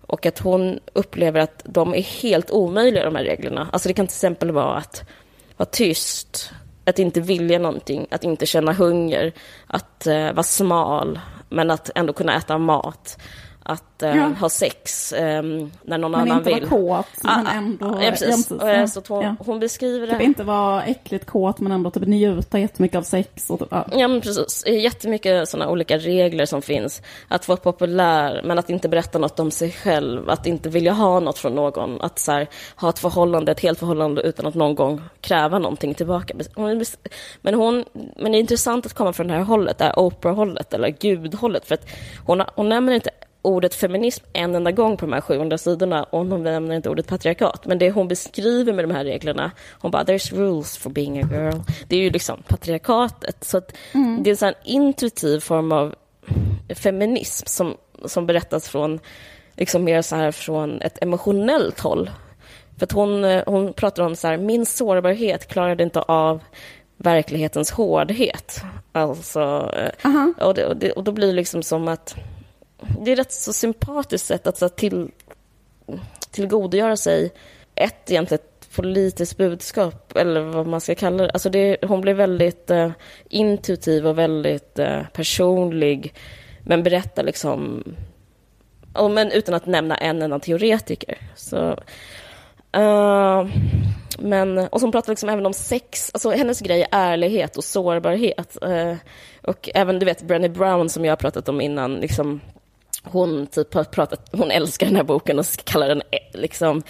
[SPEAKER 3] Och att hon upplever att de är helt omöjliga, de här reglerna. Alltså det kan till exempel vara att vara tyst, att inte vilja någonting, att inte känna hunger, att eh, vara smal, men att ändå kunna äta mat att eh, ja. ha sex eh, när någon men annan vill.
[SPEAKER 2] Men inte vara kåt, ah, men ändå...
[SPEAKER 3] Ja, precis. Ja. Så hon, ja. hon beskriver det.
[SPEAKER 2] Typ inte vara äckligt kåt, men ändå typ njuta jättemycket av sex. Och typ, ja.
[SPEAKER 3] ja, men precis. Jättemycket sådana olika regler som finns. Att vara populär, men att inte berätta något om sig själv. Att inte vilja ha något från någon. Att så här, ha ett förhållande, ett helt förhållande utan att någon gång kräva någonting tillbaka. Men, hon, men det är intressant att komma från det här hållet, det här Oprah-hållet, eller gudhållet. För att hon, hon nämner inte ordet feminism en enda gång på de här 700 sidorna och hon nämner inte ordet patriarkat. Men det hon beskriver med de här reglerna, hon bara “there's rules for being a girl”. Det är ju liksom patriarkatet. Så mm. det är en sån intuitiv form av feminism som, som berättas från, liksom mer så här från ett emotionellt håll. För att hon, hon pratar om så här, min sårbarhet klarade inte av verklighetens hårdhet. Alltså, eh, och, det, och, det, och då blir det liksom som att det är rätt så sympatiskt sätt att så, till, tillgodogöra sig ett egentligen politiskt budskap, eller vad man ska kalla det. Alltså det hon blir väldigt eh, intuitiv och väldigt eh, personlig, men berättar liksom... Oh, men utan att nämna en enda teoretiker. Så, uh, men, och som pratar liksom även om sex. Alltså hennes grej är ärlighet och sårbarhet. Eh, och även, du vet, Brené Brown som jag har pratat om innan, liksom hon typ har pratat, hon älskar den här boken och kallar den liksom,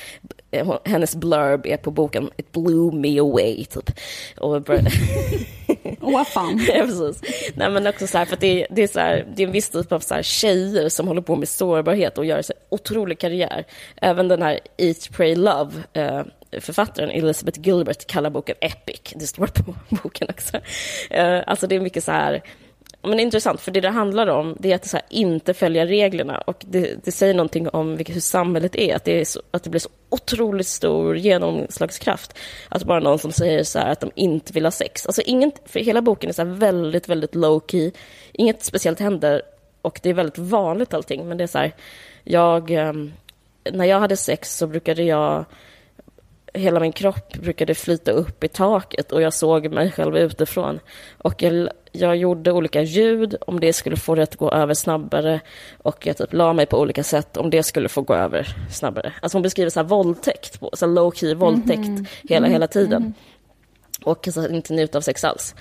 [SPEAKER 3] hennes blurb är på boken It blew me away, typ. Och
[SPEAKER 2] Åh, vad fan.
[SPEAKER 3] ja, precis. Nej, men också så här, för det, är, det, är så här, det är en viss typ av så här tjejer som håller på med sårbarhet och gör så otrolig karriär. Även den här Eat, Pray, Love, eh, författaren Elizabeth Gilbert kallar boken epic. Det står på boken också. Eh, alltså det är mycket så här men det är intressant, för det det handlar om det är att här, inte följa reglerna. Och det, det säger någonting om hur samhället är, att det, är så, att det blir så otroligt stor genomslagskraft. Att bara någon som säger så här, att de inte vill ha sex. Alltså inget, för hela boken är så väldigt, väldigt low key. Inget speciellt händer och det är väldigt vanligt allting. Men det är så här, jag, ehm, när jag hade sex så brukade jag hela min kropp brukade flyta upp i taket och jag såg mig själv utifrån. Och jag, jag gjorde olika ljud om det skulle få det att gå över snabbare och jag typ la mig på olika sätt om det skulle få gå över snabbare. Alltså hon beskriver så här våldtäkt, så low key våldtäkt mm -hmm. hela, hela tiden. Mm -hmm. Och så inte njuta av sex alls.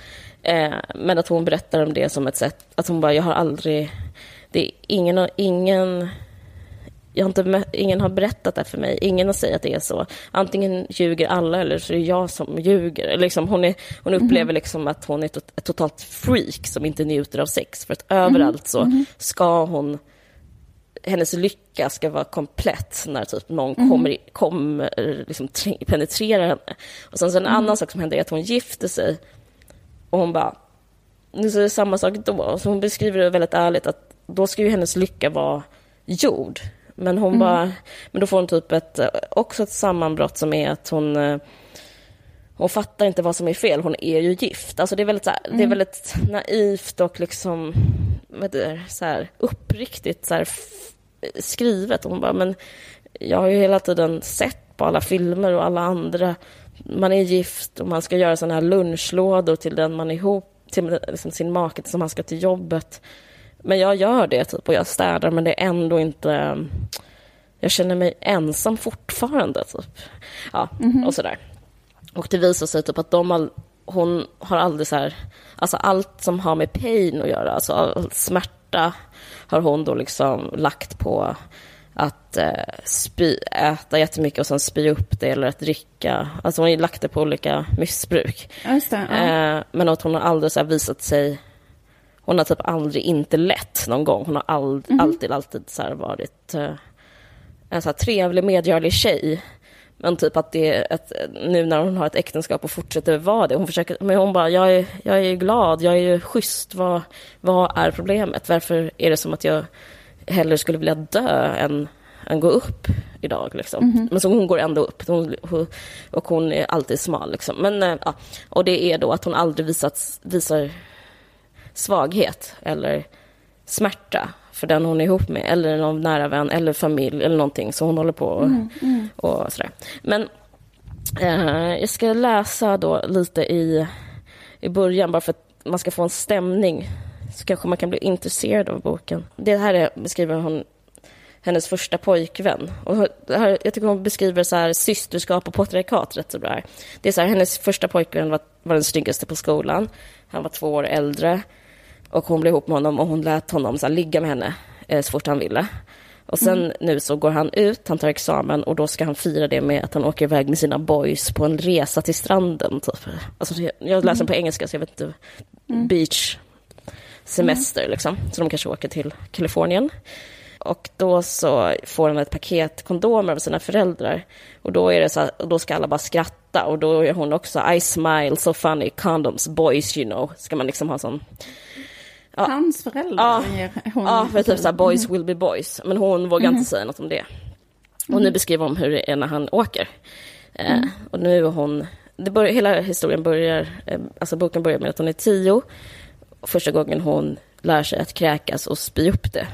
[SPEAKER 3] Eh, men att hon berättar om det som ett sätt, att hon bara, jag har aldrig, det är ingen, ingen jag har inte, ingen har berättat det för mig. Ingen har sagt att det är så. Antingen ljuger alla eller så är det jag som ljuger. Liksom, hon, är, hon upplever mm. liksom att hon är ett totalt freak som inte njuter av sex. För att överallt så mm. ska hon... Hennes lycka ska vara komplett när typ någon mm. kommer, kommer liksom, penetrerar henne. Och sen så en annan sak som händer är att hon gifter sig och hon bara... Nu är det samma sak då. Så hon beskriver det väldigt ärligt att då ska ju hennes lycka vara gjord. Men hon mm. bara, men då får hon typ ett, också ett sammanbrott som är att hon eh, hon fattar inte vad som är fel, hon är ju gift. Alltså det är väldigt, så här, mm. det är mm. väldigt naivt och liksom, vad det, så här, uppriktigt så här, skrivet. Hon bara, men jag har ju hela tiden sett på alla filmer och alla andra, man är gift och man ska göra sådana här lunchlådor till den man är ihop, till liksom sin make som han ska till jobbet. Men jag gör det typ och jag städar men det är ändå inte... Jag känner mig ensam fortfarande typ. Ja, mm -hmm. och sådär. Och det visar sig typ att de all, hon har aldrig så här, alltså allt som har med pain att göra, alltså all smärta har hon då liksom lagt på att eh, spy, äta jättemycket och sen spy upp det eller att dricka. Alltså hon har lagt det på olika missbruk.
[SPEAKER 2] Det, ja.
[SPEAKER 3] eh, men att hon har aldrig så visat sig hon har typ aldrig inte lett någon gång. Hon har all, mm. alltid, alltid så varit uh, en så trevlig, medgörlig tjej. Men typ att det att nu när hon har ett äktenskap och fortsätter vara det. Hon försöker, men hon bara, jag är, jag är glad, jag är schysst. Vad, vad är problemet? Varför är det som att jag hellre skulle vilja dö än, än gå upp idag? Liksom? Mm. Men så hon går ändå upp. Hon, och hon är alltid smal. Liksom. Men, uh, ja, och det är då att hon aldrig visat, visar svaghet eller smärta för den hon är ihop med eller någon nära vän eller familj eller någonting så hon håller på och, mm, mm. och sådär. Men eh, jag ska läsa då lite i, i början bara för att man ska få en stämning så kanske man kan bli intresserad av boken. Det här är, beskriver hon hennes första pojkvän. Och här, jag tycker hon beskriver så här systerskap och patriarkat rätt så bra. Det är så här, hennes första pojkvän var, var den snyggaste på skolan. Han var två år äldre. Och hon blev ihop med honom och hon lät honom så här, ligga med henne eh, så fort han ville. Och sen mm. nu så går han ut, han tar examen och då ska han fira det med att han åker iväg med sina boys på en resa till stranden. Typ. Alltså, jag läser mm. på engelska så jag vet inte. Mm. Beach semester mm. liksom. Så de kanske åker till Kalifornien. Och då så får han ett paket kondomer av sina föräldrar. Och då är det så här, då ska alla bara skratta och då är hon också I smile so funny condoms boys you know. Ska man liksom ha sån
[SPEAKER 2] Ja. Hans föräldrar
[SPEAKER 3] ja. ger hon... Ja, för typ såhär boys will be boys. Men hon vågar mm. inte säga något om det. Och nu beskriver hon hur det är när han åker. Eh, mm. och nu är hon det börjar, hela historien börjar, eh, alltså boken börjar med att hon är tio. Första gången hon lär sig att kräkas och spy upp det.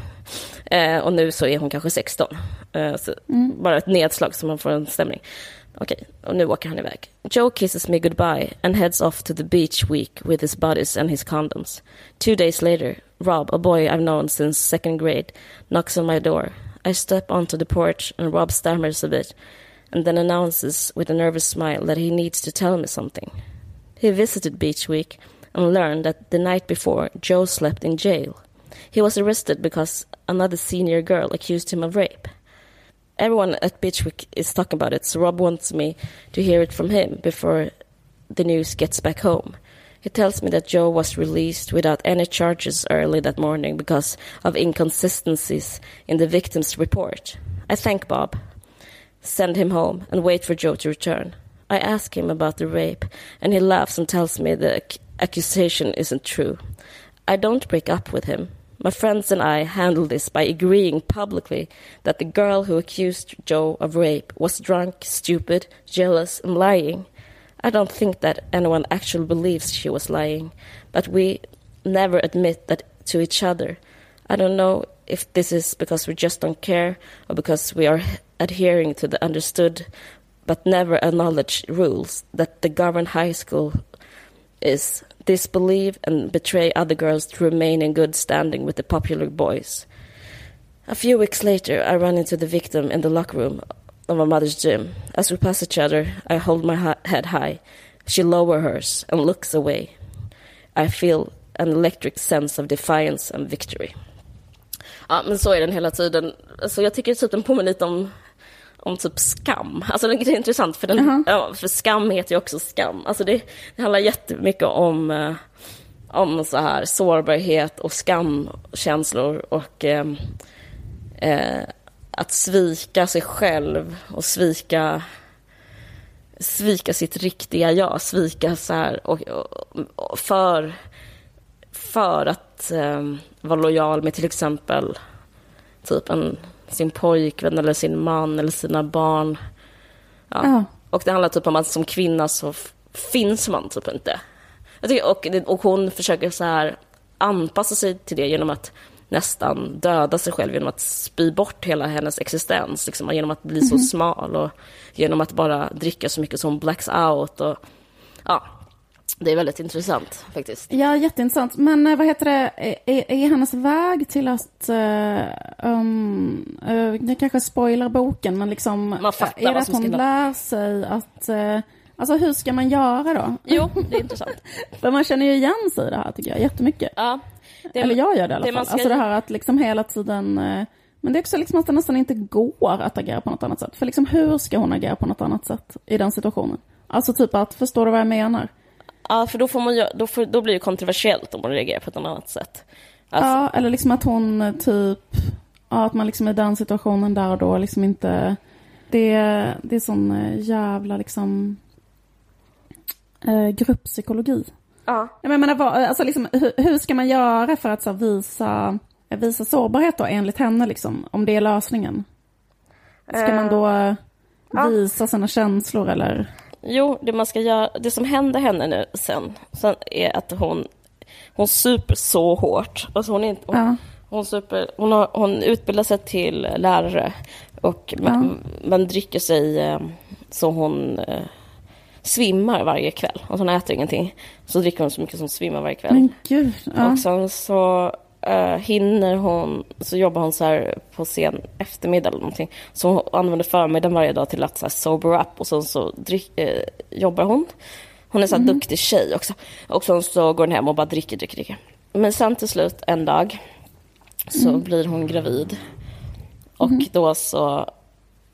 [SPEAKER 3] Eh, och nu så är hon kanske 16. Eh, mm. Bara ett nedslag så man får en stämning. Okej, okay, och nu åker han iväg. Joe kisses me goodbye and heads off to the beach week with his buddies and his condoms. Two days later, Rob, a boy I've known since second grade, knocks on my door. I step onto the porch and Rob stammers a bit and then announces with a nervous smile that he needs to tell me something. He visited Beach Week and learned that the night before, Joe slept in jail. He was arrested because another senior girl accused him of rape. Everyone at Beach Week is talking about it, so Rob wants me to hear it from him before the news gets back home. He tells me that Joe was released without any charges early that morning because of inconsistencies in the victim's report. I thank Bob send him home, and wait for Joe to return. I ask him about the rape, and he laughs and tells me the ac- accusation isn't true. I don't break up with him. My friends and I handle this by agreeing publicly that the girl who accused Joe of rape was drunk, stupid, jealous, and lying. I don't think that anyone actually believes she was lying, but we never admit that to each other. I don't know if this is because we just don't care or because we are adhering to the understood but never acknowledged rules that the governed high school is disbelieve and betray other girls to remain in good standing with the popular boys. A few weeks later, I run into the victim in the locker room of my mother's gym. As we pass each other, I hold my head high. She lowers hers and looks away. I feel an electric sense of defiance and victory. Ja, men så är den hela tiden. Alltså, jag tycker typ den påminner lite om om typ skam. Alltså det är intressant för, den, uh -huh. ja, för skam heter ju också skam. Alltså det, det handlar jättemycket om, eh, om så här sårbarhet och skamkänslor och eh, eh, att svika sig själv och svika svika sitt riktiga jag, svika så här och, och, och för, för att eh, vara lojal med till exempel typ en sin pojkvän eller sin man eller sina barn. Ja. ja. Och det handlar typ om att som kvinna så finns man typ inte. Jag tycker, och, och hon försöker så här anpassa sig till det genom att nästan döda sig själv genom att spy bort hela hennes existens. Liksom, genom att bli så mm -hmm. smal och genom att bara dricka så mycket som blacks out. Och, ja, det är väldigt intressant faktiskt.
[SPEAKER 2] Ja, jätteintressant. Men eh, vad heter det, är, är hennes väg till att, uh, um, uh, det kanske spoilar boken, men liksom,
[SPEAKER 3] man fattar är
[SPEAKER 2] det att hon lär sig att, uh, alltså hur ska man göra då?
[SPEAKER 3] Jo, det är intressant.
[SPEAKER 2] För man känner ju igen sig i det här tycker jag, jättemycket.
[SPEAKER 3] Ja.
[SPEAKER 2] Det, Eller jag gör det i alla det fall. Ska... Alltså det här att liksom hela tiden, men det är också liksom att det nästan inte går att agera på något annat sätt. För liksom hur ska hon agera på något annat sätt i den situationen? Alltså typ att, förstår du vad jag menar?
[SPEAKER 3] Ja, för då, får man då, får, då blir det kontroversiellt om man reagerar på ett annat sätt.
[SPEAKER 2] Alltså... Ja, eller liksom att hon eh, typ, ja, att man liksom i den situationen där och då liksom inte, det, det är sån eh, jävla liksom eh, grupppsykologi.
[SPEAKER 3] Ja.
[SPEAKER 2] Jag menar, vad, alltså liksom, hur, hur, ska man göra för att så, visa, visa sårbarhet då enligt henne liksom, om det är lösningen? Ska man då visa sina känslor eller?
[SPEAKER 3] Jo, det man ska göra, det som händer henne nu sen, sen är att hon, hon super så hårt. Alltså hon, är, hon, ja. hon, super, hon, har, hon utbildar sig till lärare och man, ja. man dricker sig eh, så hon eh, svimmar varje kväll. Alltså hon äter ingenting. Så dricker hon så mycket som svimmar varje kväll.
[SPEAKER 2] Men gud. Ja.
[SPEAKER 3] Och sen så uh, hinner hon, så jobbar hon så här på sen eftermiddag eller någonting. Så hon använder förmiddagen varje dag till att så sober up och sen så drick, uh, jobbar hon. Hon är så här mm. duktig tjej också. Och sen så går hon hem och bara dricker, dricker, dricker. Men sen till slut en dag så mm. blir hon gravid. Och mm. då så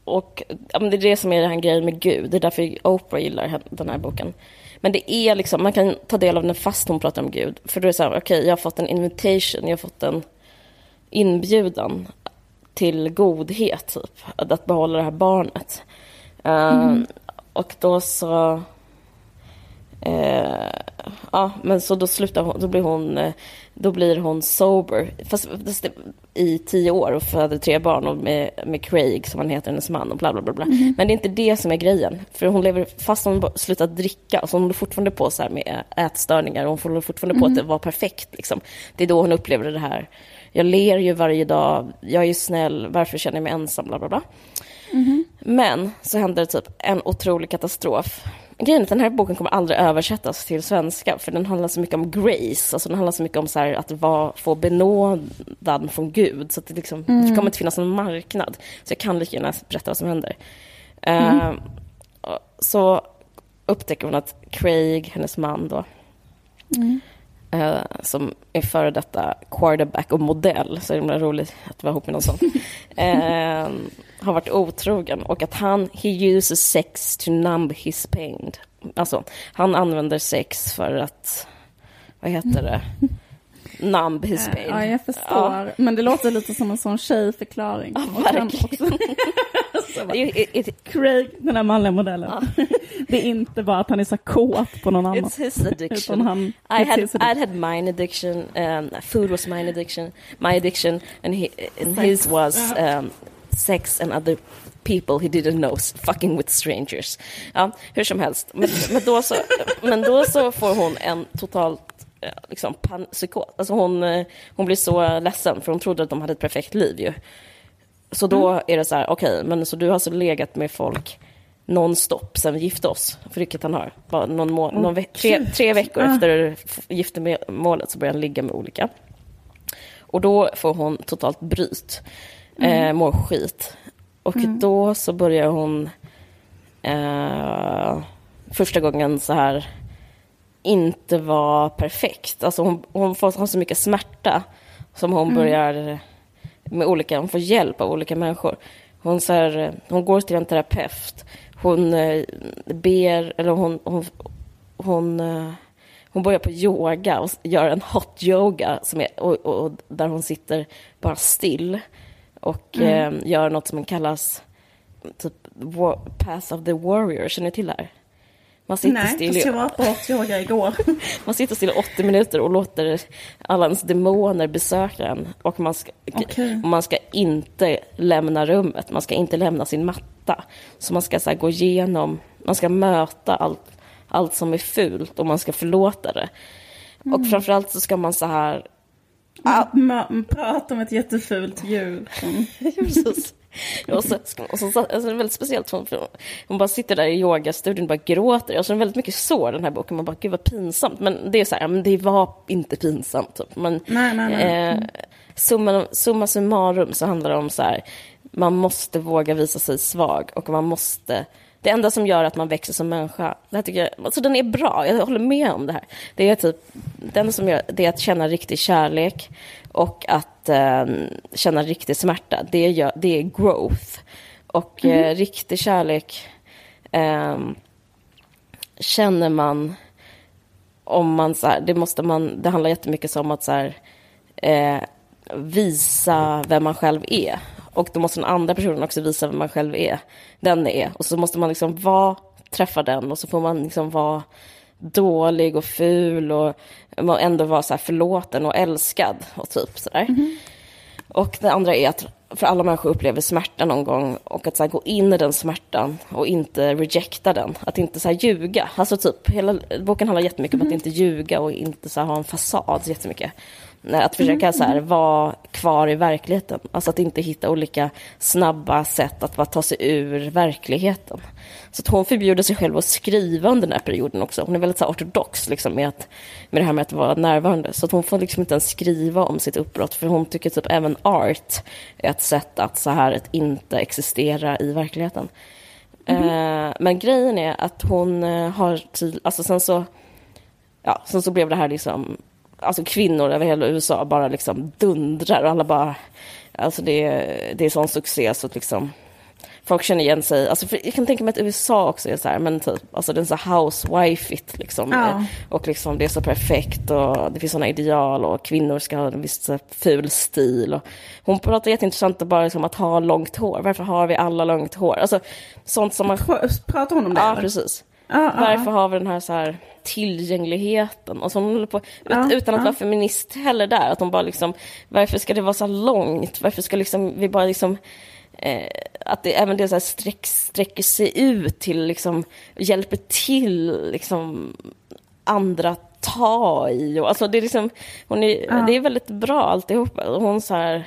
[SPEAKER 3] och ja, men det är det som är den här grejen med Gud. Det är därför Oprah gillar den här boken. Men det är liksom, man kan ta del av den fast hon pratar om Gud. För då är det så här, okej, okay, jag har fått en invitation, jag har fått en inbjudan till godhet, typ. Att behålla det här barnet. Mm. Uh, och då så... Uh, Ja, men så då slutar hon, då blir hon, eh, då blir hon sober. Fast, fast i tio år och föder tre barn och med, med Craig som han heter, hennes man och bla bla bla. bla.
[SPEAKER 2] Mhm.
[SPEAKER 3] Men det är inte det som är grejen. För hon lever, fast hon slutat dricka, och så hon håller fortfarande på så här med ätstörningar och hon håller fortfarande på att
[SPEAKER 2] Mhm.
[SPEAKER 3] det var perfekt. Liksom. Det är då hon upplever det här. Jag ler ju varje dag, jag är ju snäll, varför känner jag mig ensam, bla bla bla.
[SPEAKER 2] Mhm.
[SPEAKER 3] Men så händer typ en otrolig katastrof. Grejen är att den här boken kommer aldrig översättas till svenska, för den handlar så mycket om grace, alltså den handlar så mycket om så här att vara, få benådan från Gud, så det, liksom, det kommer inte finnas någon marknad. Så jag kan lika gärna berätta vad som händer. Eh, och så upptäcker hon att Craig, hennes man då, eh, som är före detta quarterback och modell, så är det himla roligt att vara ihop med någon sån, eh, har varit otrogen och att han, he uses sex to numb his pain. Alltså, han använder sex för att, vad heter det, numb his pain.
[SPEAKER 2] Ja, jag förstår. Men det låter lite som en sån tjejförklaring.
[SPEAKER 3] Ja, verkligen.
[SPEAKER 2] Craig, den här manliga modellen. Det är inte bara att han är så kåt på någon annan.
[SPEAKER 3] It's his addiction.
[SPEAKER 2] han,
[SPEAKER 3] I had
[SPEAKER 2] his
[SPEAKER 3] I had mine addiction. Um, food was mine addiction. My addiction, and, he, and his was um, sex and other people he didn't know, fucking with strangers. Ja, hur som helst. Men, men, då, så, men då så får hon en totalt eh, liksom, pan- psykos. Alltså hon, eh, hon blir så ledsen, för hon trodde att de hade ett perfekt liv ju. Så då är det så här, okej, men så du har alltså legat med folk nonstop sen vi gifte oss, för vilket han har. Bara någon må- någon ve- tre, tre veckor
[SPEAKER 2] Ah.
[SPEAKER 3] efter giftermålet så börjar han ligga med olika. Och då får hon totalt bryt, eh, mår skit. Och då så börjar hon eh, första gången så här inte vara perfekt. Alltså hon, hon får ha så mycket smärta som hon börjar med olika, hon får hjälp av olika människor. Hon, så här, hon går till en terapeut, hon eh, ber, eller hon, hon, hon, eh, hon börjar på yoga och gör en hot yoga som är, och, och, och där hon sitter bara still och eh, gör något som kallas typ war, Path of the Warrior. Känner ni till det här? Man sitter
[SPEAKER 2] Nej,
[SPEAKER 3] still
[SPEAKER 2] fast jag var på yoga igår.
[SPEAKER 3] man sitter still i 80 minuter och låter alla ens demoner besöka en. Och man ska,
[SPEAKER 2] Okej.
[SPEAKER 3] och man ska inte lämna rummet, man ska inte lämna sin matta. Så man ska så gå igenom, man ska möta allt, allt som är fult och man ska förlåta det. Och framförallt så ska man så här...
[SPEAKER 2] Ma- Prata om ett jättefult djur.
[SPEAKER 3] Precis. Och så, och så, alltså det är väldigt speciellt, hon, hon bara sitter där i yogastudion och bara gråter. Alltså det är väldigt mycket sår den här boken, man bara gud vad pinsamt. Men det är så här, men det var inte pinsamt. Typ. Men,
[SPEAKER 2] Nej, nej, nej.
[SPEAKER 3] Eh, summa, summa summarum så handlar det om så här, man måste våga visa sig svag och man måste det enda som gör att man växer som människa, det här tycker jag, alltså den är bra, jag håller med om det här. Det är typ, det enda som gör det är att känna riktig kärlek och att eh, känna riktig smärta. Det, gör, det är growth. Och eh, riktig kärlek eh, känner man om man så här, det måste man, det handlar jättemycket om att så här, eh, visa vem man själv är. Och då måste den andra personen också visa vem man själv är, den är. Och så måste man liksom vara, träffa den och så får man liksom vara dålig och ful och ändå vara så här förlåten och älskad och typ sådär. Och det andra är att för alla människor upplever smärta någon gång och att så gå in i den smärtan och inte rejecta den. Att inte så ljuga. Alltså typ, hela boken handlar jättemycket om att inte ljuga och inte så ha en fasad jättemycket. Nej, Att försöka så här, vara kvar i verkligheten. Alltså att inte hitta olika snabba sätt att bara ta sig ur verkligheten. Så att hon förbjuder sig själv att skriva under den här perioden också. Hon är väldigt så här, ortodox liksom, med, att, med det här med att vara närvarande. Så att hon får liksom inte ens skriva om sitt uppbrott. För hon tycker typ även art är ett sätt att så här att inte existera i verkligheten. Eh, men grejen är att hon eh, har alltså sen så, ja, sen så blev det här liksom, alltså kvinnor över hela USA bara liksom dundrar och alla bara, alltså det, det är sån succé så att liksom folk känner igen sig. Alltså jag kan tänka mig att USA också är så här, men typ, alltså är så housewife-igt liksom.
[SPEAKER 2] Ja.
[SPEAKER 3] Och liksom det är så perfekt och det finns sådana ideal och kvinnor ska ha en viss här ful stil. Och hon pratar jätteintressant bara liksom att ha långt hår. Varför har vi alla långt hår? Alltså sånt som man...
[SPEAKER 2] Pr- Pratar hon om det?
[SPEAKER 3] Ja,
[SPEAKER 2] eller?
[SPEAKER 3] precis.
[SPEAKER 2] Ja,
[SPEAKER 3] Varför
[SPEAKER 2] ja.
[SPEAKER 3] har vi den här, så här tillgängligheten? Och hon håller på,
[SPEAKER 2] Ja,
[SPEAKER 3] utan att vara feminist heller där. Att hon bara liksom, varför ska det vara så långt? Varför ska liksom, vi bara liksom eh, att det, även det så här sträck, sträcker sig ut till, liksom, hjälper till liksom, andra ta i. Och, alltså, det, är liksom, hon är, det är väldigt bra alltihopa. Och Hon så här,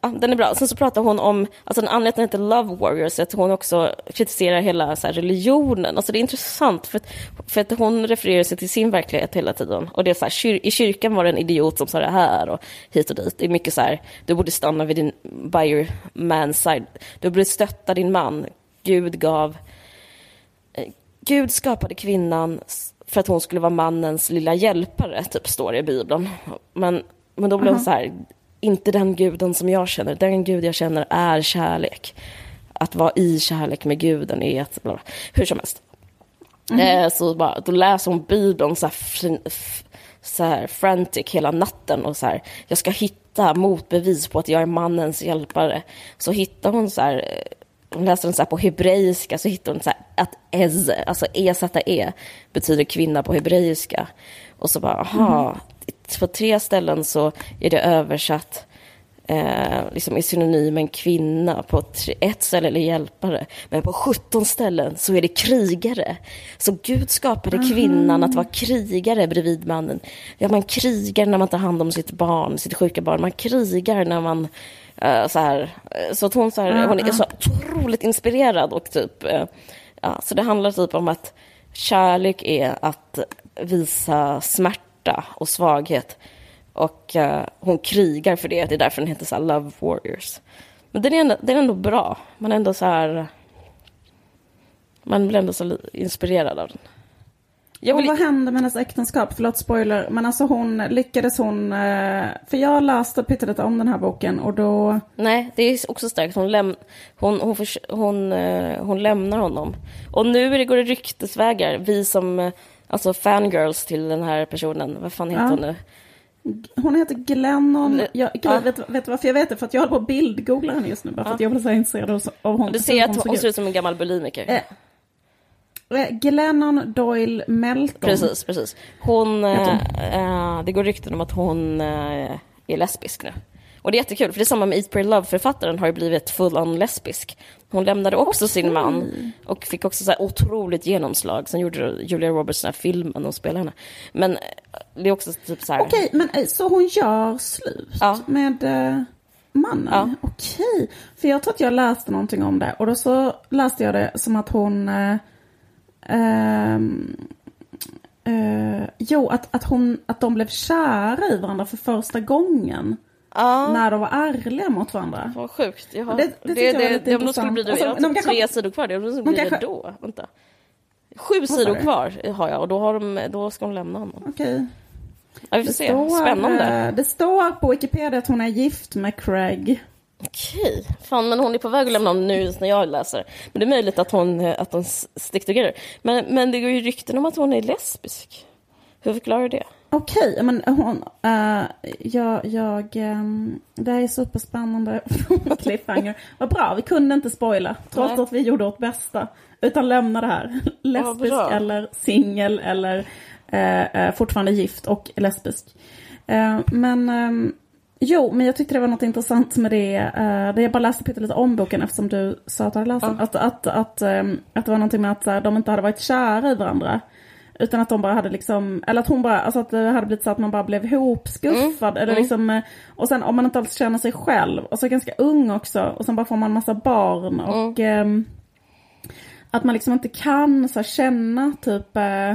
[SPEAKER 3] den är bra. Sen så pratar hon om, alltså en anledning att den heter Love Warriors, att hon också kritiserar hela så här, religionen. Alltså det är intressant, för att, för att hon refererar sig till sin verklighet hela tiden. Och det är så här, kyr, i kyrkan var det en idiot som sa det här och hit och dit. Det är mycket så här, du borde stanna vid din, by your man's side. Du borde stötta din man. Gud gav, eh, Gud skapade kvinnan för att hon skulle vara mannens lilla hjälpare, typ står det i Bibeln. Men, men då blev hon så här, inte den guden som jag känner, den gud jag känner är kärlek. Att vara i kärlek med guden är att, bla bla. hur som helst. Eh, så bara, då läser hon Bibeln så här, så här frantic hela natten och så här, jag ska hitta motbevis på att jag är mannens hjälpare. Så hittar hon så här, eh, hon läser den så här på hebreiska, så hittar hon så här att ez, alltså e-z-e, betyder kvinna på hebreiska. Och så bara, aha, på tre ställen så är det översatt eh, liksom är synonymen kvinna. På tre, ett ställe är det hjälpare, men på 17 ställen så är det krigare. Så Gud skapade kvinnan att vara krigare bredvid mannen. Ja, man krigar när man tar hand om sitt barn, sitt sjuka barn. Man krigar när man eh, så här, eh, så att hon, så här, hon är så otroligt inspirerad och typ, eh, ja, så det handlar typ om att kärlek är att visa smärta och svaghet. Och eh, hon krigar för det, det är därför den heter så Love Warriors. Men den är ändå, den är ändå bra, man är ändå så här... Man blir ändå så inspirerad av den. Jag
[SPEAKER 2] Och
[SPEAKER 3] vill,
[SPEAKER 2] vad hände med hennes äktenskap? Förlåt spoiler. Men alltså hon, lyckades hon... eh, För jag läste pyttelite om den här boken och då...
[SPEAKER 3] nej, det är också starkt. Hon, läm, hon, hon, hon, eh, hon lämnar honom. Och nu går det ryktesvägar. Vi som alltså fangirls till den här personen, vad fan heter
[SPEAKER 2] Ja.
[SPEAKER 3] hon nu?
[SPEAKER 2] Hon heter Glennon.
[SPEAKER 3] Le-
[SPEAKER 2] Jag, gud,
[SPEAKER 3] Ja.
[SPEAKER 2] vet, vet du varför jag vet det? För att jag håller på att bildgoogla henne just nu. Bara för att jag blir så intresserad av, av hon.
[SPEAKER 3] Du ser att hon
[SPEAKER 2] såg
[SPEAKER 3] ser
[SPEAKER 2] ut.
[SPEAKER 3] som en gammal bulimiker.
[SPEAKER 2] Eh, Eh, Glennon Doyle Melton.
[SPEAKER 3] Precis, precis. Hon, eh, eh, det går rykten om att hon eh, är lesbisk nu. Och det är jättekul, för det är samma med Eat, Pray, Love-författaren har ju blivit full-on lesbisk. Hon lämnade också sin man och fick också så här otroligt genomslag. Sen gjorde Julia Roberts den här filmen och spelade henne. Men eh, det är också typ så här...
[SPEAKER 2] Okej, men eh, så hon gör slut
[SPEAKER 3] Ja.
[SPEAKER 2] med eh, mannen?
[SPEAKER 3] Ja.
[SPEAKER 2] Okej, för jag tror att jag läste någonting om det. Och då så läste jag det som att hon... Ehm, eh, jo, att, att, hon, att de blev kära i varandra för första gången.
[SPEAKER 3] Ja,
[SPEAKER 2] När de var ärliga mot varandra.
[SPEAKER 3] vad sjukt. Jaha.
[SPEAKER 2] Det- det tyckte jag var lite
[SPEAKER 3] om de skulle bli det, jag har typ tre sidor kvar. Det skulle bli det
[SPEAKER 2] kanske-
[SPEAKER 3] då. Vänta. Sju sidor kvar har jag och då, har de, då ska hon lämna honom.
[SPEAKER 2] Okej.
[SPEAKER 3] Ja, vi får
[SPEAKER 2] Det,
[SPEAKER 3] se.
[SPEAKER 2] står,
[SPEAKER 3] Spännande.
[SPEAKER 2] eh, det står på Wikipedia att hon är gift med Craig.
[SPEAKER 3] Okej, fan men hon är på väg att lämna honom nu när jag läser. Men det är möjligt att hon, eh, att hon stick together. Men, men det går ju rykten om att hon är lesbisk. Hur förklarar du det?
[SPEAKER 2] Okej, men hon... eh, jag... jag ehm, det här är superspännande. Cliffhanger. Vad bra, vi kunde inte spoila. Trots
[SPEAKER 3] Nej.
[SPEAKER 2] att vi gjorde vårt bästa. Utan lämna det här. Lesbisk
[SPEAKER 3] bra.
[SPEAKER 2] eller singel eller eh, eh, fortfarande gift och lesbisk. Eh, men... ehm, Jo, men jag tyckte det var något intressant med det. Uh, det jag bara läste pyttelite om boken eftersom du sa att du hade läst den. Att, att, att, ehm, att det var någonting med att här, de inte hade varit kära i varandra. Utan att de bara hade liksom, eller att hon bara, alltså att det hade blivit så att man bara blev ihopskuffad. Eller liksom, eh, och sen om man inte alls känner sig själv, och så ganska ung också, och sen bara får man massa barn. Och ehm, att man liksom inte kan så här, känna typ eh,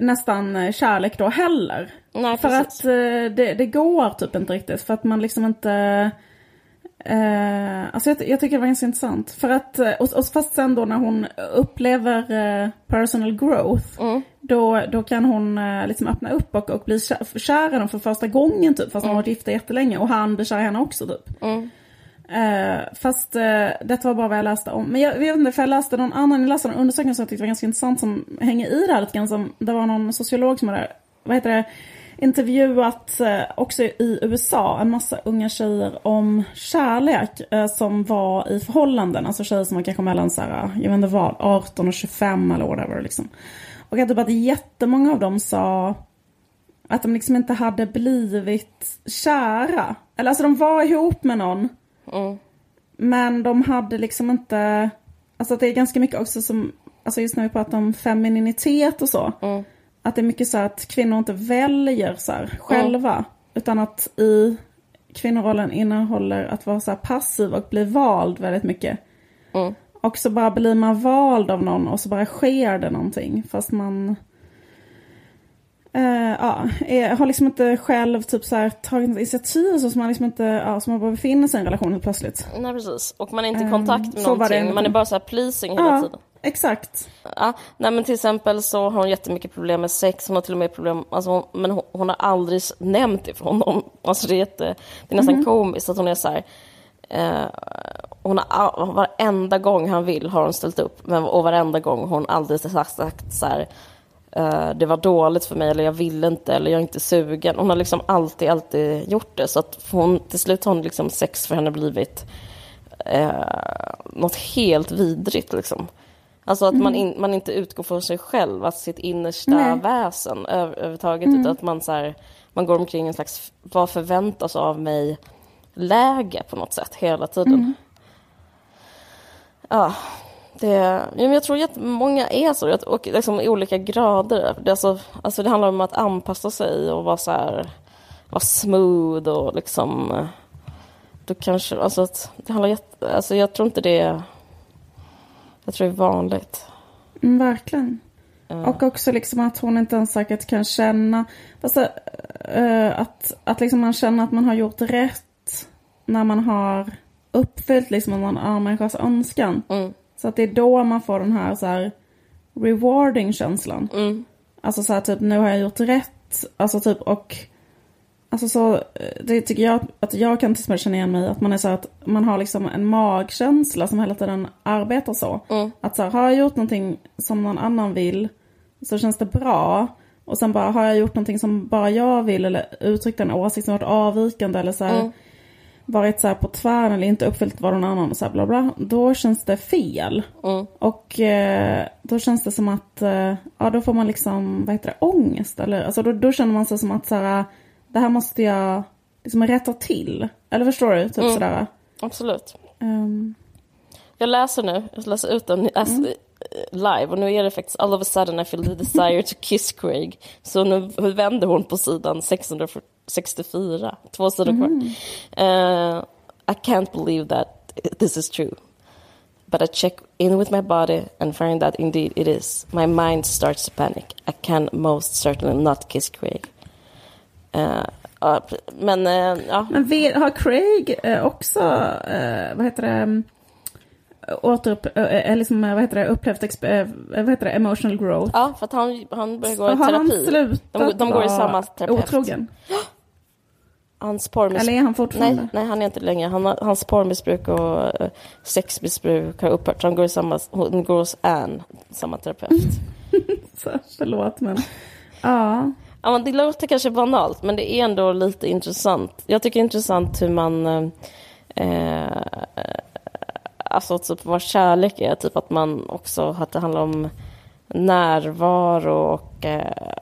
[SPEAKER 2] nästan eh, kärlek då heller.
[SPEAKER 3] Nej,
[SPEAKER 2] för att eh, det, det går typ inte riktigt. För att man liksom inte... Eh, alltså jag, jag tycker det var ganska intressant. För att, eh, och, och fast sen då när hon upplever eh, personal growth. Då, då kan hon eh, liksom öppna upp och, och bli kär, kär i honom för första gången typ. Fast de har varit gifta jättelänge. Och han blir kär i henne också typ. Eh, fast eh, detta var bara vad jag läste om. Men jag, jag vet inte, för jag läste någon annan, jag läste en undersökning som jag tyckte var ganska intressant som hänger i det här lite grann. Som, det var någon sociolog som hade, vad heter det, intervjuat eh, också i USA en massa unga tjejer om kärlek eh, som var i förhållanden. Alltså tjejer som var kanske mellan så här, jag vet inte vad, 18 och 25 eller whatever liksom. Och att typ att jättemånga av dem sa att de liksom inte hade blivit kära. Eller alltså de var ihop med någon.
[SPEAKER 3] Mm.
[SPEAKER 2] Men de hade liksom inte, alltså det är ganska mycket också som, alltså just när vi pratar om femininitet och så.
[SPEAKER 3] Mm.
[SPEAKER 2] Att det är mycket så att kvinnor inte väljer så själva. Utan att i kvinnorollen innehåller att vara så passiv och bli vald väldigt mycket.
[SPEAKER 3] Mm.
[SPEAKER 2] Och så bara blir man vald av någon och så bara sker det någonting. Fast man eh, ja, är, har liksom inte själv typ så här, tagit initiativ så som man liksom inte, ja, som man bara befinner sig i en relation helt plötsligt.
[SPEAKER 3] Nej precis, och man är inte i
[SPEAKER 2] Ehm,
[SPEAKER 3] kontakt med
[SPEAKER 2] så det
[SPEAKER 3] någonting, man är bara så här pleasing hela
[SPEAKER 2] Ja,
[SPEAKER 3] tiden.
[SPEAKER 2] Exakt.
[SPEAKER 3] Ja, nej men till exempel så har hon jättemycket problem med sex, hon har till och med problem, alltså hon, men hon, hon har aldrig nämnt det för honom. Alltså det är, jätte, det är nästan
[SPEAKER 2] Mhm.
[SPEAKER 3] komiskt att hon är så här, eh, hon har, varenda gång han vill har hon ställt upp, men, och varenda gång har hon aldrig sagt, sagt så här, eh, det var dåligt för mig eller jag vill inte eller jag är inte sugen. Hon har liksom alltid, alltid gjort det så att hon, till slut har hon liksom sex för henne blivit eh, något helt vidrigt liksom. Alltså att man, in, man inte utgår från sig själv, alltså sitt innersta
[SPEAKER 2] Nej.
[SPEAKER 3] väsen över, överhuvudtaget. Utan att man, så här, man går omkring en slags, vad förväntas av mig, läge på något sätt hela tiden. Ja, det, men jag tror att många är så, och liksom i olika grader. Det, alltså, alltså det handlar om att anpassa sig och vara så här, vara smooth och liksom... eh, Då kanske, alltså att det handlar alltså jag tror inte det är, jag tror det är vanligt.
[SPEAKER 2] Mm, verkligen.
[SPEAKER 3] Ja.
[SPEAKER 2] Och också liksom att hon inte ens säkert kan känna, alltså, eh, att, att liksom man känner att man har gjort rätt när man har uppfyllt liksom någon annan människas önskan.
[SPEAKER 3] Mm,
[SPEAKER 2] Så att det är då man får den här så här rewarding känslan.
[SPEAKER 3] mm,
[SPEAKER 2] Alltså så här typ nu har jag gjort rätt. Alltså typ och Alltså så, eh, det tycker jag att jag kan till exempel känna igen mig att man är så att man har liksom en magkänsla som hela tiden arbetar så.
[SPEAKER 3] mm,
[SPEAKER 2] Att så här, har jag gjort någonting som någon annan vill så känns det bra. Och sen bara, har jag gjort någonting som bara jag vill eller uttryckt en åsikt som varit avvikande eller så här,
[SPEAKER 3] Mm.
[SPEAKER 2] varit så här på tvären eller inte uppfyllt vad någon annan och så här bla bla. Då känns det fel.
[SPEAKER 3] mm,
[SPEAKER 2] Och eh, då känns det som att, eh, ja då får man liksom, vad heter det, ångest eller, alltså då, då känner man sig som att så här, det här måste jag liksom rätta till. Eller förstår du? Typ
[SPEAKER 3] Mm.
[SPEAKER 2] sådär.
[SPEAKER 3] absolut.
[SPEAKER 2] Ehm,
[SPEAKER 3] Jag läser nu, jag läser ut den alltså,
[SPEAKER 2] Mm.
[SPEAKER 3] live och nu är det faktiskt all of a sudden I feel the desire to kiss Craig. Så nu vänder hon på sidan 664, två sidor kvar.
[SPEAKER 2] Mm.
[SPEAKER 3] Eh, I can't believe that this is true. But I check in with my body and find that indeed it is. My mind starts to panic. I can most certainly not kiss Craig. Eh, men eh, ja,
[SPEAKER 2] Men vi, har Craig eh, också, vad heter det, mm, återupp, eh, liksom, vad heter det, upplevt, vad heter det, emotional growth?
[SPEAKER 3] ja, för att han, han börjar gå i terapi. De, de går i samma terapeut.
[SPEAKER 2] otrogen?
[SPEAKER 3] Hans porrmissbruk...
[SPEAKER 2] Eller är han fortfarande?
[SPEAKER 3] Nej, nej, han är inte längre. Han har, hans porrmissbruk och sexmissbruk har upphört. Han går, i samma, hon går hos Anne, samma terapeut.
[SPEAKER 2] Så, förlåt men, ja.
[SPEAKER 3] Ja, det låter kanske banalt, men det är ändå lite intressant. Jag tycker det är intressant hur man... Eh, eh, alltså typ vad kärlek är, typ att man också, att det handlar om närvaro och eh,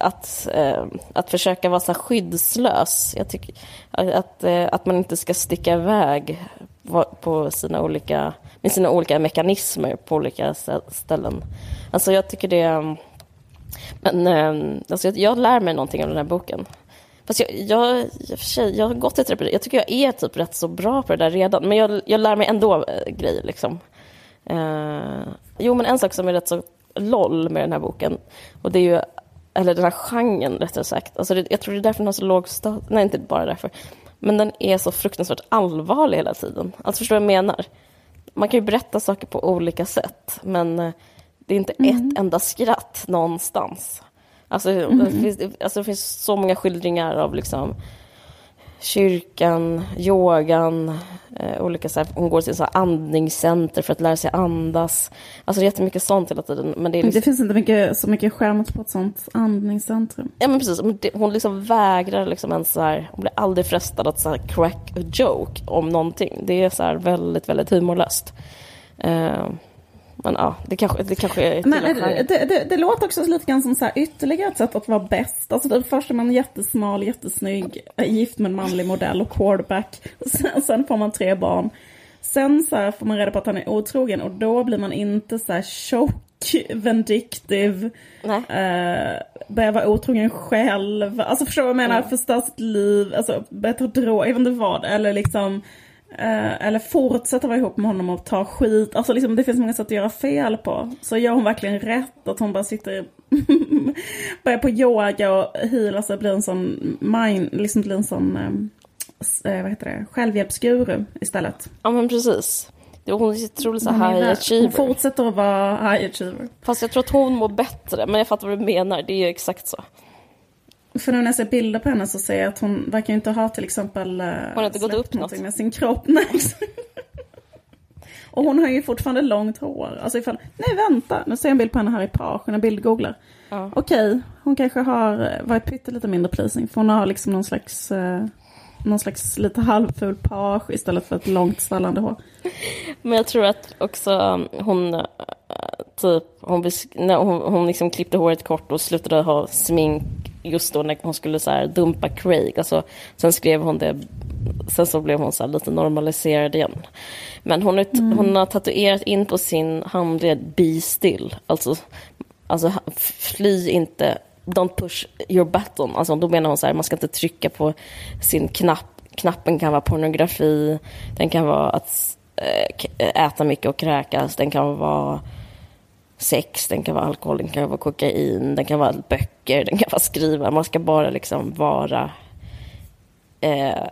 [SPEAKER 3] att, eh, att försöka vara så skyddslös. Jag tycker att, att, eh, att man inte ska sticka iväg på sina olika, med sina olika mekanismer på olika ställen. Alltså jag tycker det... Men eh, alltså jag, jag lär mig någonting av den här boken. Fast jag, jag, jag, för sig, jag har gått i terapi. Jag tycker jag är typ rätt så bra på det där redan. Men jag, jag lär mig ändå äh, grejer liksom. Eh, jo, men en sak som är rätt så loll med den här boken. Och det är ju, eller den här genren rättare sagt. Alltså det, jag tror det är därför den har så låg status. Nej, inte bara därför. Men den är så fruktansvärt allvarlig hela tiden. Alltså förstår du vad jag menar? Man kan ju berätta saker på olika sätt. Men eh, det är inte ett enda skratt någonstans. Alltså, det finns, alltså det finns så många skildringar av liksom kyrkan, yogan, eh, olika så här, hon går till så här andningscenter för att lära sig andas. Alltså det är jättemycket sånt hela tiden. Men det, liksom,
[SPEAKER 2] det finns inte mycket, så mycket skärmat på ett sånt andningscentrum.
[SPEAKER 3] Ja men precis, hon liksom vägrar liksom ens så här, hon blir aldrig frestad att så crack a joke om någonting. Det är så här väldigt, väldigt humorlöst. Uh, men ja, det kanske, det kanske är
[SPEAKER 2] Men det, det, det, låter också lite grann som så här ytterligare ett sätt att vara bäst. Alltså det först är man jättesmal, jättesnygg, gift med en manlig modell och quarterback. Sen, sen får man tre barn. Sen så får man reda på att han är otrogen och då blir man inte så här tjock, vindictive,
[SPEAKER 3] Nej.
[SPEAKER 2] Uh, börjar vara otrogen själv. Alltså förstår du vad jag menar? Mm. Förstör sitt liv, alltså börjar ta droger, jag vet inte vad. Eller liksom Eh, eller fortsätta vara ihop med honom och ta skit. Alltså liksom, det finns många sätt att göra fel på. Så gör hon verkligen rätt att hon bara sitter, börjar på yoga och healar sig, blir en sån mind, liksom blir en sån, eh, eh, vad heter det, självhjälpsguru istället.
[SPEAKER 3] Ja men precis. Hon är otroligt så high achiever.
[SPEAKER 2] Hon fortsätter att vara high achiever.
[SPEAKER 3] Fast jag tror att hon mår bättre, men jag fattar vad du menar, det är ju exakt så.
[SPEAKER 2] För nu när jag ser bilder på henne så ser jag att hon verkar inte ha till exempel...
[SPEAKER 3] Eh, hon har inte gått upp något.
[SPEAKER 2] med sin kropp. Nej. Och hon har ju fortfarande långt hår. Alltså ifall, nej vänta, nu ser jag en bild på henne här i page, när bildgooglar. Ja. Okej, hon kanske har eh, varit pyttelite mindre pleasing. För hon har liksom någon slags, eh, någon slags lite halvful page istället för ett långt svallande hår.
[SPEAKER 3] Men jag tror att också um, hon, uh, typ, hon, när hon, hon liksom klippte håret kort och slutade ha smink just då när hon skulle så här dumpa Craig. Alltså, sen skrev hon det, sen så blev hon så lite normaliserad igen. Men hon, är, mm. hon har tatuerat in på sin handled Be still. Alltså, alltså fly inte, don't push your button. Alltså, då menar hon så här, man ska inte trycka på sin knapp. Knappen kan vara pornografi, den kan vara att äh, äta mycket och kräkas, den kan vara sex, den kan vara alkohol, den kan vara kokain, den kan vara böcker, den kan vara skriva. Man ska bara liksom vara eh,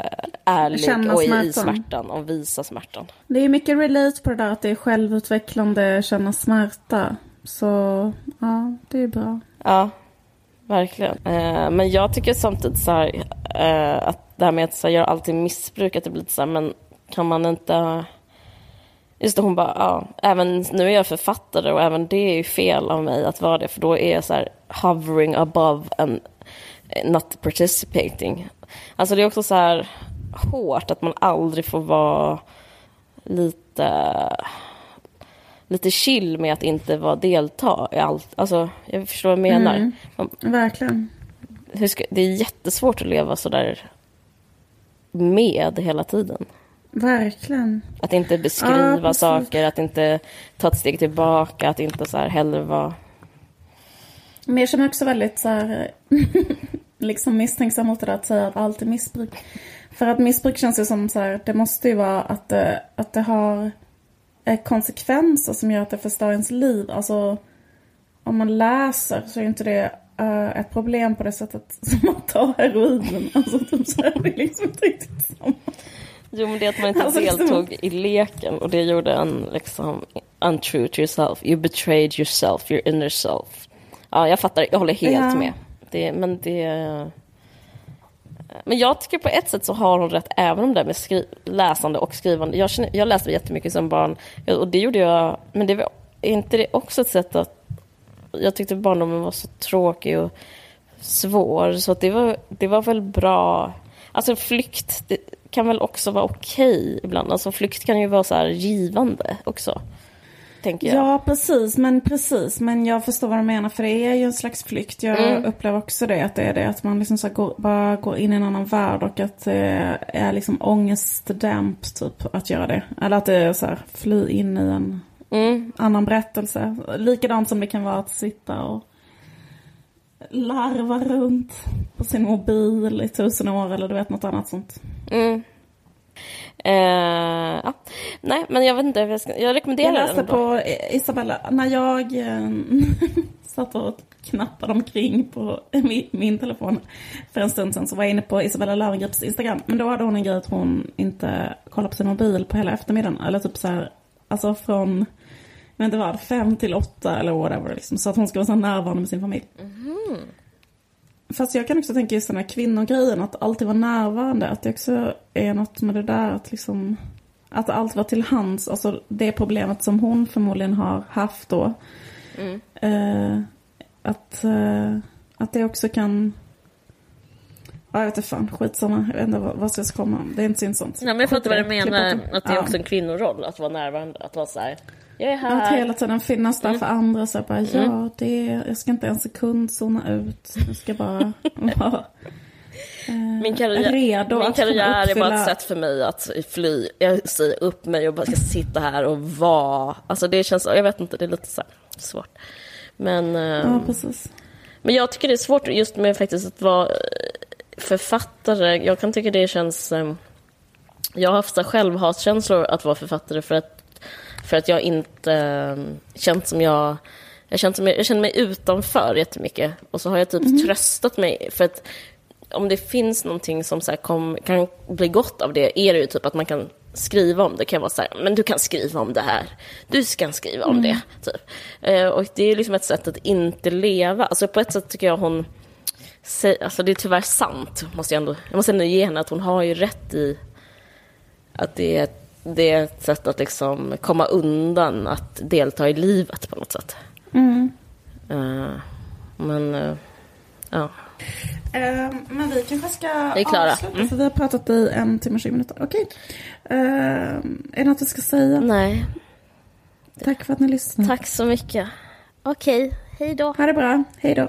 [SPEAKER 3] ärlig Känna och smärtan. i smärtan och visa smärtan.
[SPEAKER 2] Det är mycket relate på det där att det är självutvecklande, känna smärta. Så ja, det är bra.
[SPEAKER 3] Ja, verkligen. Eh, men jag tycker samtidigt så här, eh, att det här med att så här, göra alltid missbruk, att det blir lite så här, men kan man inte Just det, hon bara, ja, även nu är jag författare och även det är ju fel av mig att vara det, för då är jag så här hovering above and not participating. Alltså det är också så här hårt att man aldrig får vara lite lite chill med att inte vara delta i allt. Alltså, jag förstår vad jag menar. Mm,
[SPEAKER 2] verkligen.
[SPEAKER 3] Ska, det är jättesvårt att leva så där med hela tiden.
[SPEAKER 2] Verkligen.
[SPEAKER 3] Att inte beskriva ja, saker, att inte ta ett steg tillbaka, att inte så här hellre vara...
[SPEAKER 2] Men jag känner också väldigt så här, liksom misstänksam mot det där att säga att allt är missbruk. För att missbruk känns ju som så här, det måste ju vara att det, att det har eh, konsekvenser som gör att det förstör ens liv. Alltså om man läser så är inte det uh, ett problem på det sättet som att ta heroin. Alltså typ så är det liksom inte riktigt samma.
[SPEAKER 3] Jo, men det är att man inte alltså, deltog i leken och det gjorde en liksom untrue to yourself. You betrayed yourself, your inner self. Ja, jag fattar, jag håller helt ja. med. Det, men det... Men jag tycker på ett sätt så har hon rätt även om det med skri- läsande och skrivande. Jag, känner, jag läste jättemycket som barn och det gjorde jag, men det var inte det också ett sätt att jag tyckte barndomen var så tråkig och svår så att det var, det var väl bra. Alltså flykt, det, kan väl också vara okej okay ibland. Alltså flykt kan ju vara så här givande också. Tänker jag.
[SPEAKER 2] Ja, precis. Men precis. Men jag förstår vad du menar. För det är ju en slags flykt. Jag mm. upplever också det. Att det är det. Att man liksom så går, bara går in i en annan värld. Och att det är liksom ångestdämp typ att göra det. Eller att det är så här fly in i en mm. annan berättelse. Likadant som det kan vara att sitta och larva runt på sin mobil i tusen år eller du vet något annat sånt.
[SPEAKER 3] Mm. Uh, ja. Nej, men jag vet inte. Jag, ska, jag rekommenderar
[SPEAKER 2] den. Jag läste på Isabella, när jag äh, satt och knappade omkring på min, min, telefon för en stund sedan så var jag inne på Isabella Lövengrips Instagram. Men då hade hon en grej att hon inte kollar på sin mobil på hela eftermiddagen. Eller typ så här, alltså från, jag vet inte vad, fem till åtta eller whatever liksom. Så att hon ska vara så närvarande med sin familj.
[SPEAKER 3] Mm.
[SPEAKER 2] Fast jag kan också tänka just den här kvinnogrejen, att alltid vara närvarande. Att det också är något med det där att liksom... Att allt var till hands, alltså det problemet som hon förmodligen har haft då.
[SPEAKER 3] Mm.
[SPEAKER 2] Eh, att, eh, att det också kan... Ja, jag vet inte fan, skitsamma. Jag vet inte vad, vad ska jag komma Det är inte så intressant.
[SPEAKER 3] Nej, men jag fattar vad du
[SPEAKER 2] det.
[SPEAKER 3] menar. Att det är också en kvinnoroll att vara närvarande. Att vara så här, jag är
[SPEAKER 2] Att
[SPEAKER 3] här.
[SPEAKER 2] hela tiden finnas där
[SPEAKER 3] Mm.
[SPEAKER 2] för andra. Så bara,
[SPEAKER 3] Mm.
[SPEAKER 2] ja, det är, jag ska inte en sekund zona ut. Jag ska bara vara eh,
[SPEAKER 3] Min karriär,
[SPEAKER 2] redo
[SPEAKER 3] min
[SPEAKER 2] att
[SPEAKER 3] karriär är bara ett sätt för mig att fly. Jag säger upp mig och bara ska sitta här och vara. Alltså det känns, jag vet inte, det är lite så svårt. Men,
[SPEAKER 2] Ja, precis.
[SPEAKER 3] men jag tycker det är svårt just med faktiskt att vara eh, författare. Jag kan tycka det känns... eh, Jag har haft självhatkänslor att vara författare för att, för att jag inte eh, känt som jag... Jag, känt som jag, jag känner mig utanför jättemycket. Och så har jag typ tröstat mig. För att om det finns någonting som så kom, kan bli gott av det är det ju typ att man kan skriva om det. kan vara så här, men du kan skriva om det här. Du ska skriva om det. Typ. Eh, och det är liksom ett sätt att inte leva. Alltså på ett sätt tycker jag hon... Alltså det är tyvärr sant, måste jag ändå... Jag måste ändå ge henne att hon har ju rätt i att det är, det är ett sätt att liksom komma undan att delta i livet på något sätt.
[SPEAKER 2] Mm.
[SPEAKER 3] Eh, men, eh, ja.
[SPEAKER 2] Eh, men vi kanske ska
[SPEAKER 3] är klara.
[SPEAKER 2] avsluta,
[SPEAKER 3] Mm.
[SPEAKER 2] för vi har pratat i en timme och 20 minuter. Okej. Eh, är det något vi ska säga?
[SPEAKER 3] Nej,
[SPEAKER 2] Tack för att ni lyssnade.
[SPEAKER 3] tack så mycket. Okej, hej då.
[SPEAKER 2] Ha det bra. Hej då.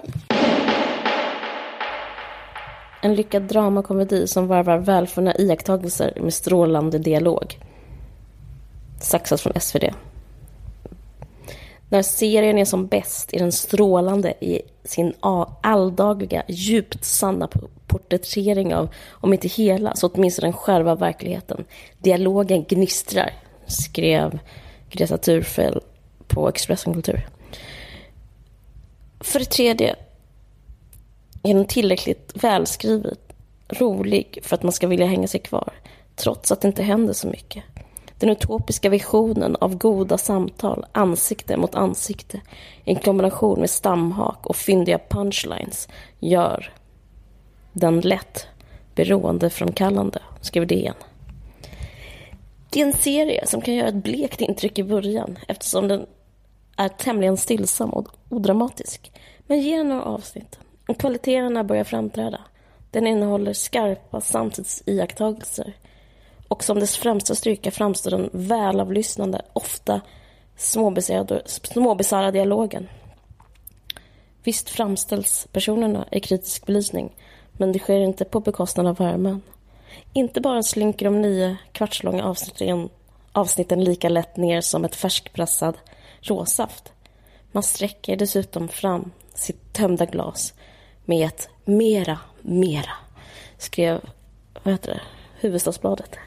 [SPEAKER 3] En lyckad dramakomedi som varvar välfunna iakttagelser med strålande dialog. Saxat från SvD. När serien är som bäst är den strålande i sin alldagliga, djupt sanna porträttering av, om inte hela, så åtminstone den själva verkligheten. Dialogen gnistrar, skrev Greta Thurfeld på Expressen Kultur. För det tredje är den tillräckligt välskriven, rolig för att man ska vilja hänga sig kvar, trots att det inte händer så mycket. Den utopiska visionen av goda samtal, ansikte mot ansikte, i kombination med stamhak och fyndiga punchlines, gör den lätt beroendeframkallande, skrev DN. Det är en serie som kan göra ett blekt intryck i början eftersom den är tämligen stillsam och odramatisk. Men genom några avsnitt och kvaliteterna börjar framträda. Den innehåller skarpa samtidsiakttagelser och som dess främsta styrka framstår den välavlyssnande, ofta småbisarra dialogen. Visst framställs personerna i kritisk belysning, men det sker inte på bekostnad av värmen. Inte bara slinker de nio kvartslånga avsnitten, avsnitten lika lätt ner som ett färskpressad råsaft. Man sträcker dessutom fram sitt tömda glas med ett mera, mera, skrev vad heter det, Hufvudstadsbladet.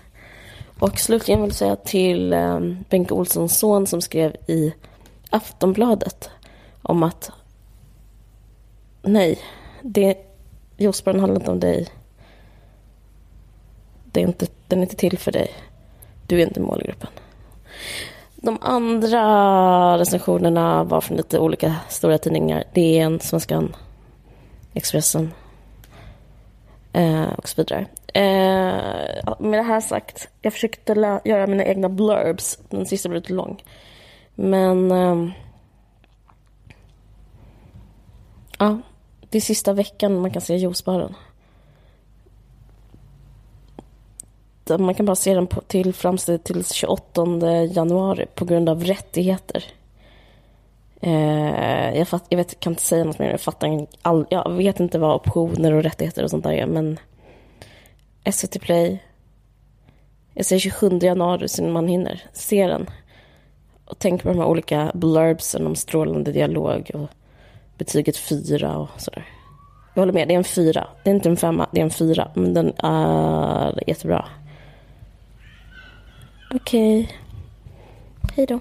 [SPEAKER 3] Och slutligen vill jag säga till eh, Bengt Olssons son som skrev i Aftonbladet om att nej, det, Josbjörn handlar inte om dig. Det är inte, den är inte till för dig. Du är inte målgruppen. De andra recensionerna var från lite olika stora tidningar. DN, Svenskan, Expressen eh, och så vidare. Eh, med det här sagt, jag försökte lä- göra mina egna blurbs. Den sista blev lite lång. Men... Eh, ja, det är sista veckan man kan se juicebaren. Man kan bara se den på, till framställd till 28 januari på grund av rättigheter. Eh, jag, fatt, jag vet, kan inte säga något mer. Jag, fattar, all, jag vet inte vad optioner och rättigheter och sånt där är. Men SVT Play. Jag säger 27 januari så man hinner se den. Och tänk på de här olika blurbsen om strålande dialog och betyget fyra och sådär. Jag håller med, det är en fyra. Det är inte en femma, det är en fyra. Men den är jättebra. Okej. Hej då.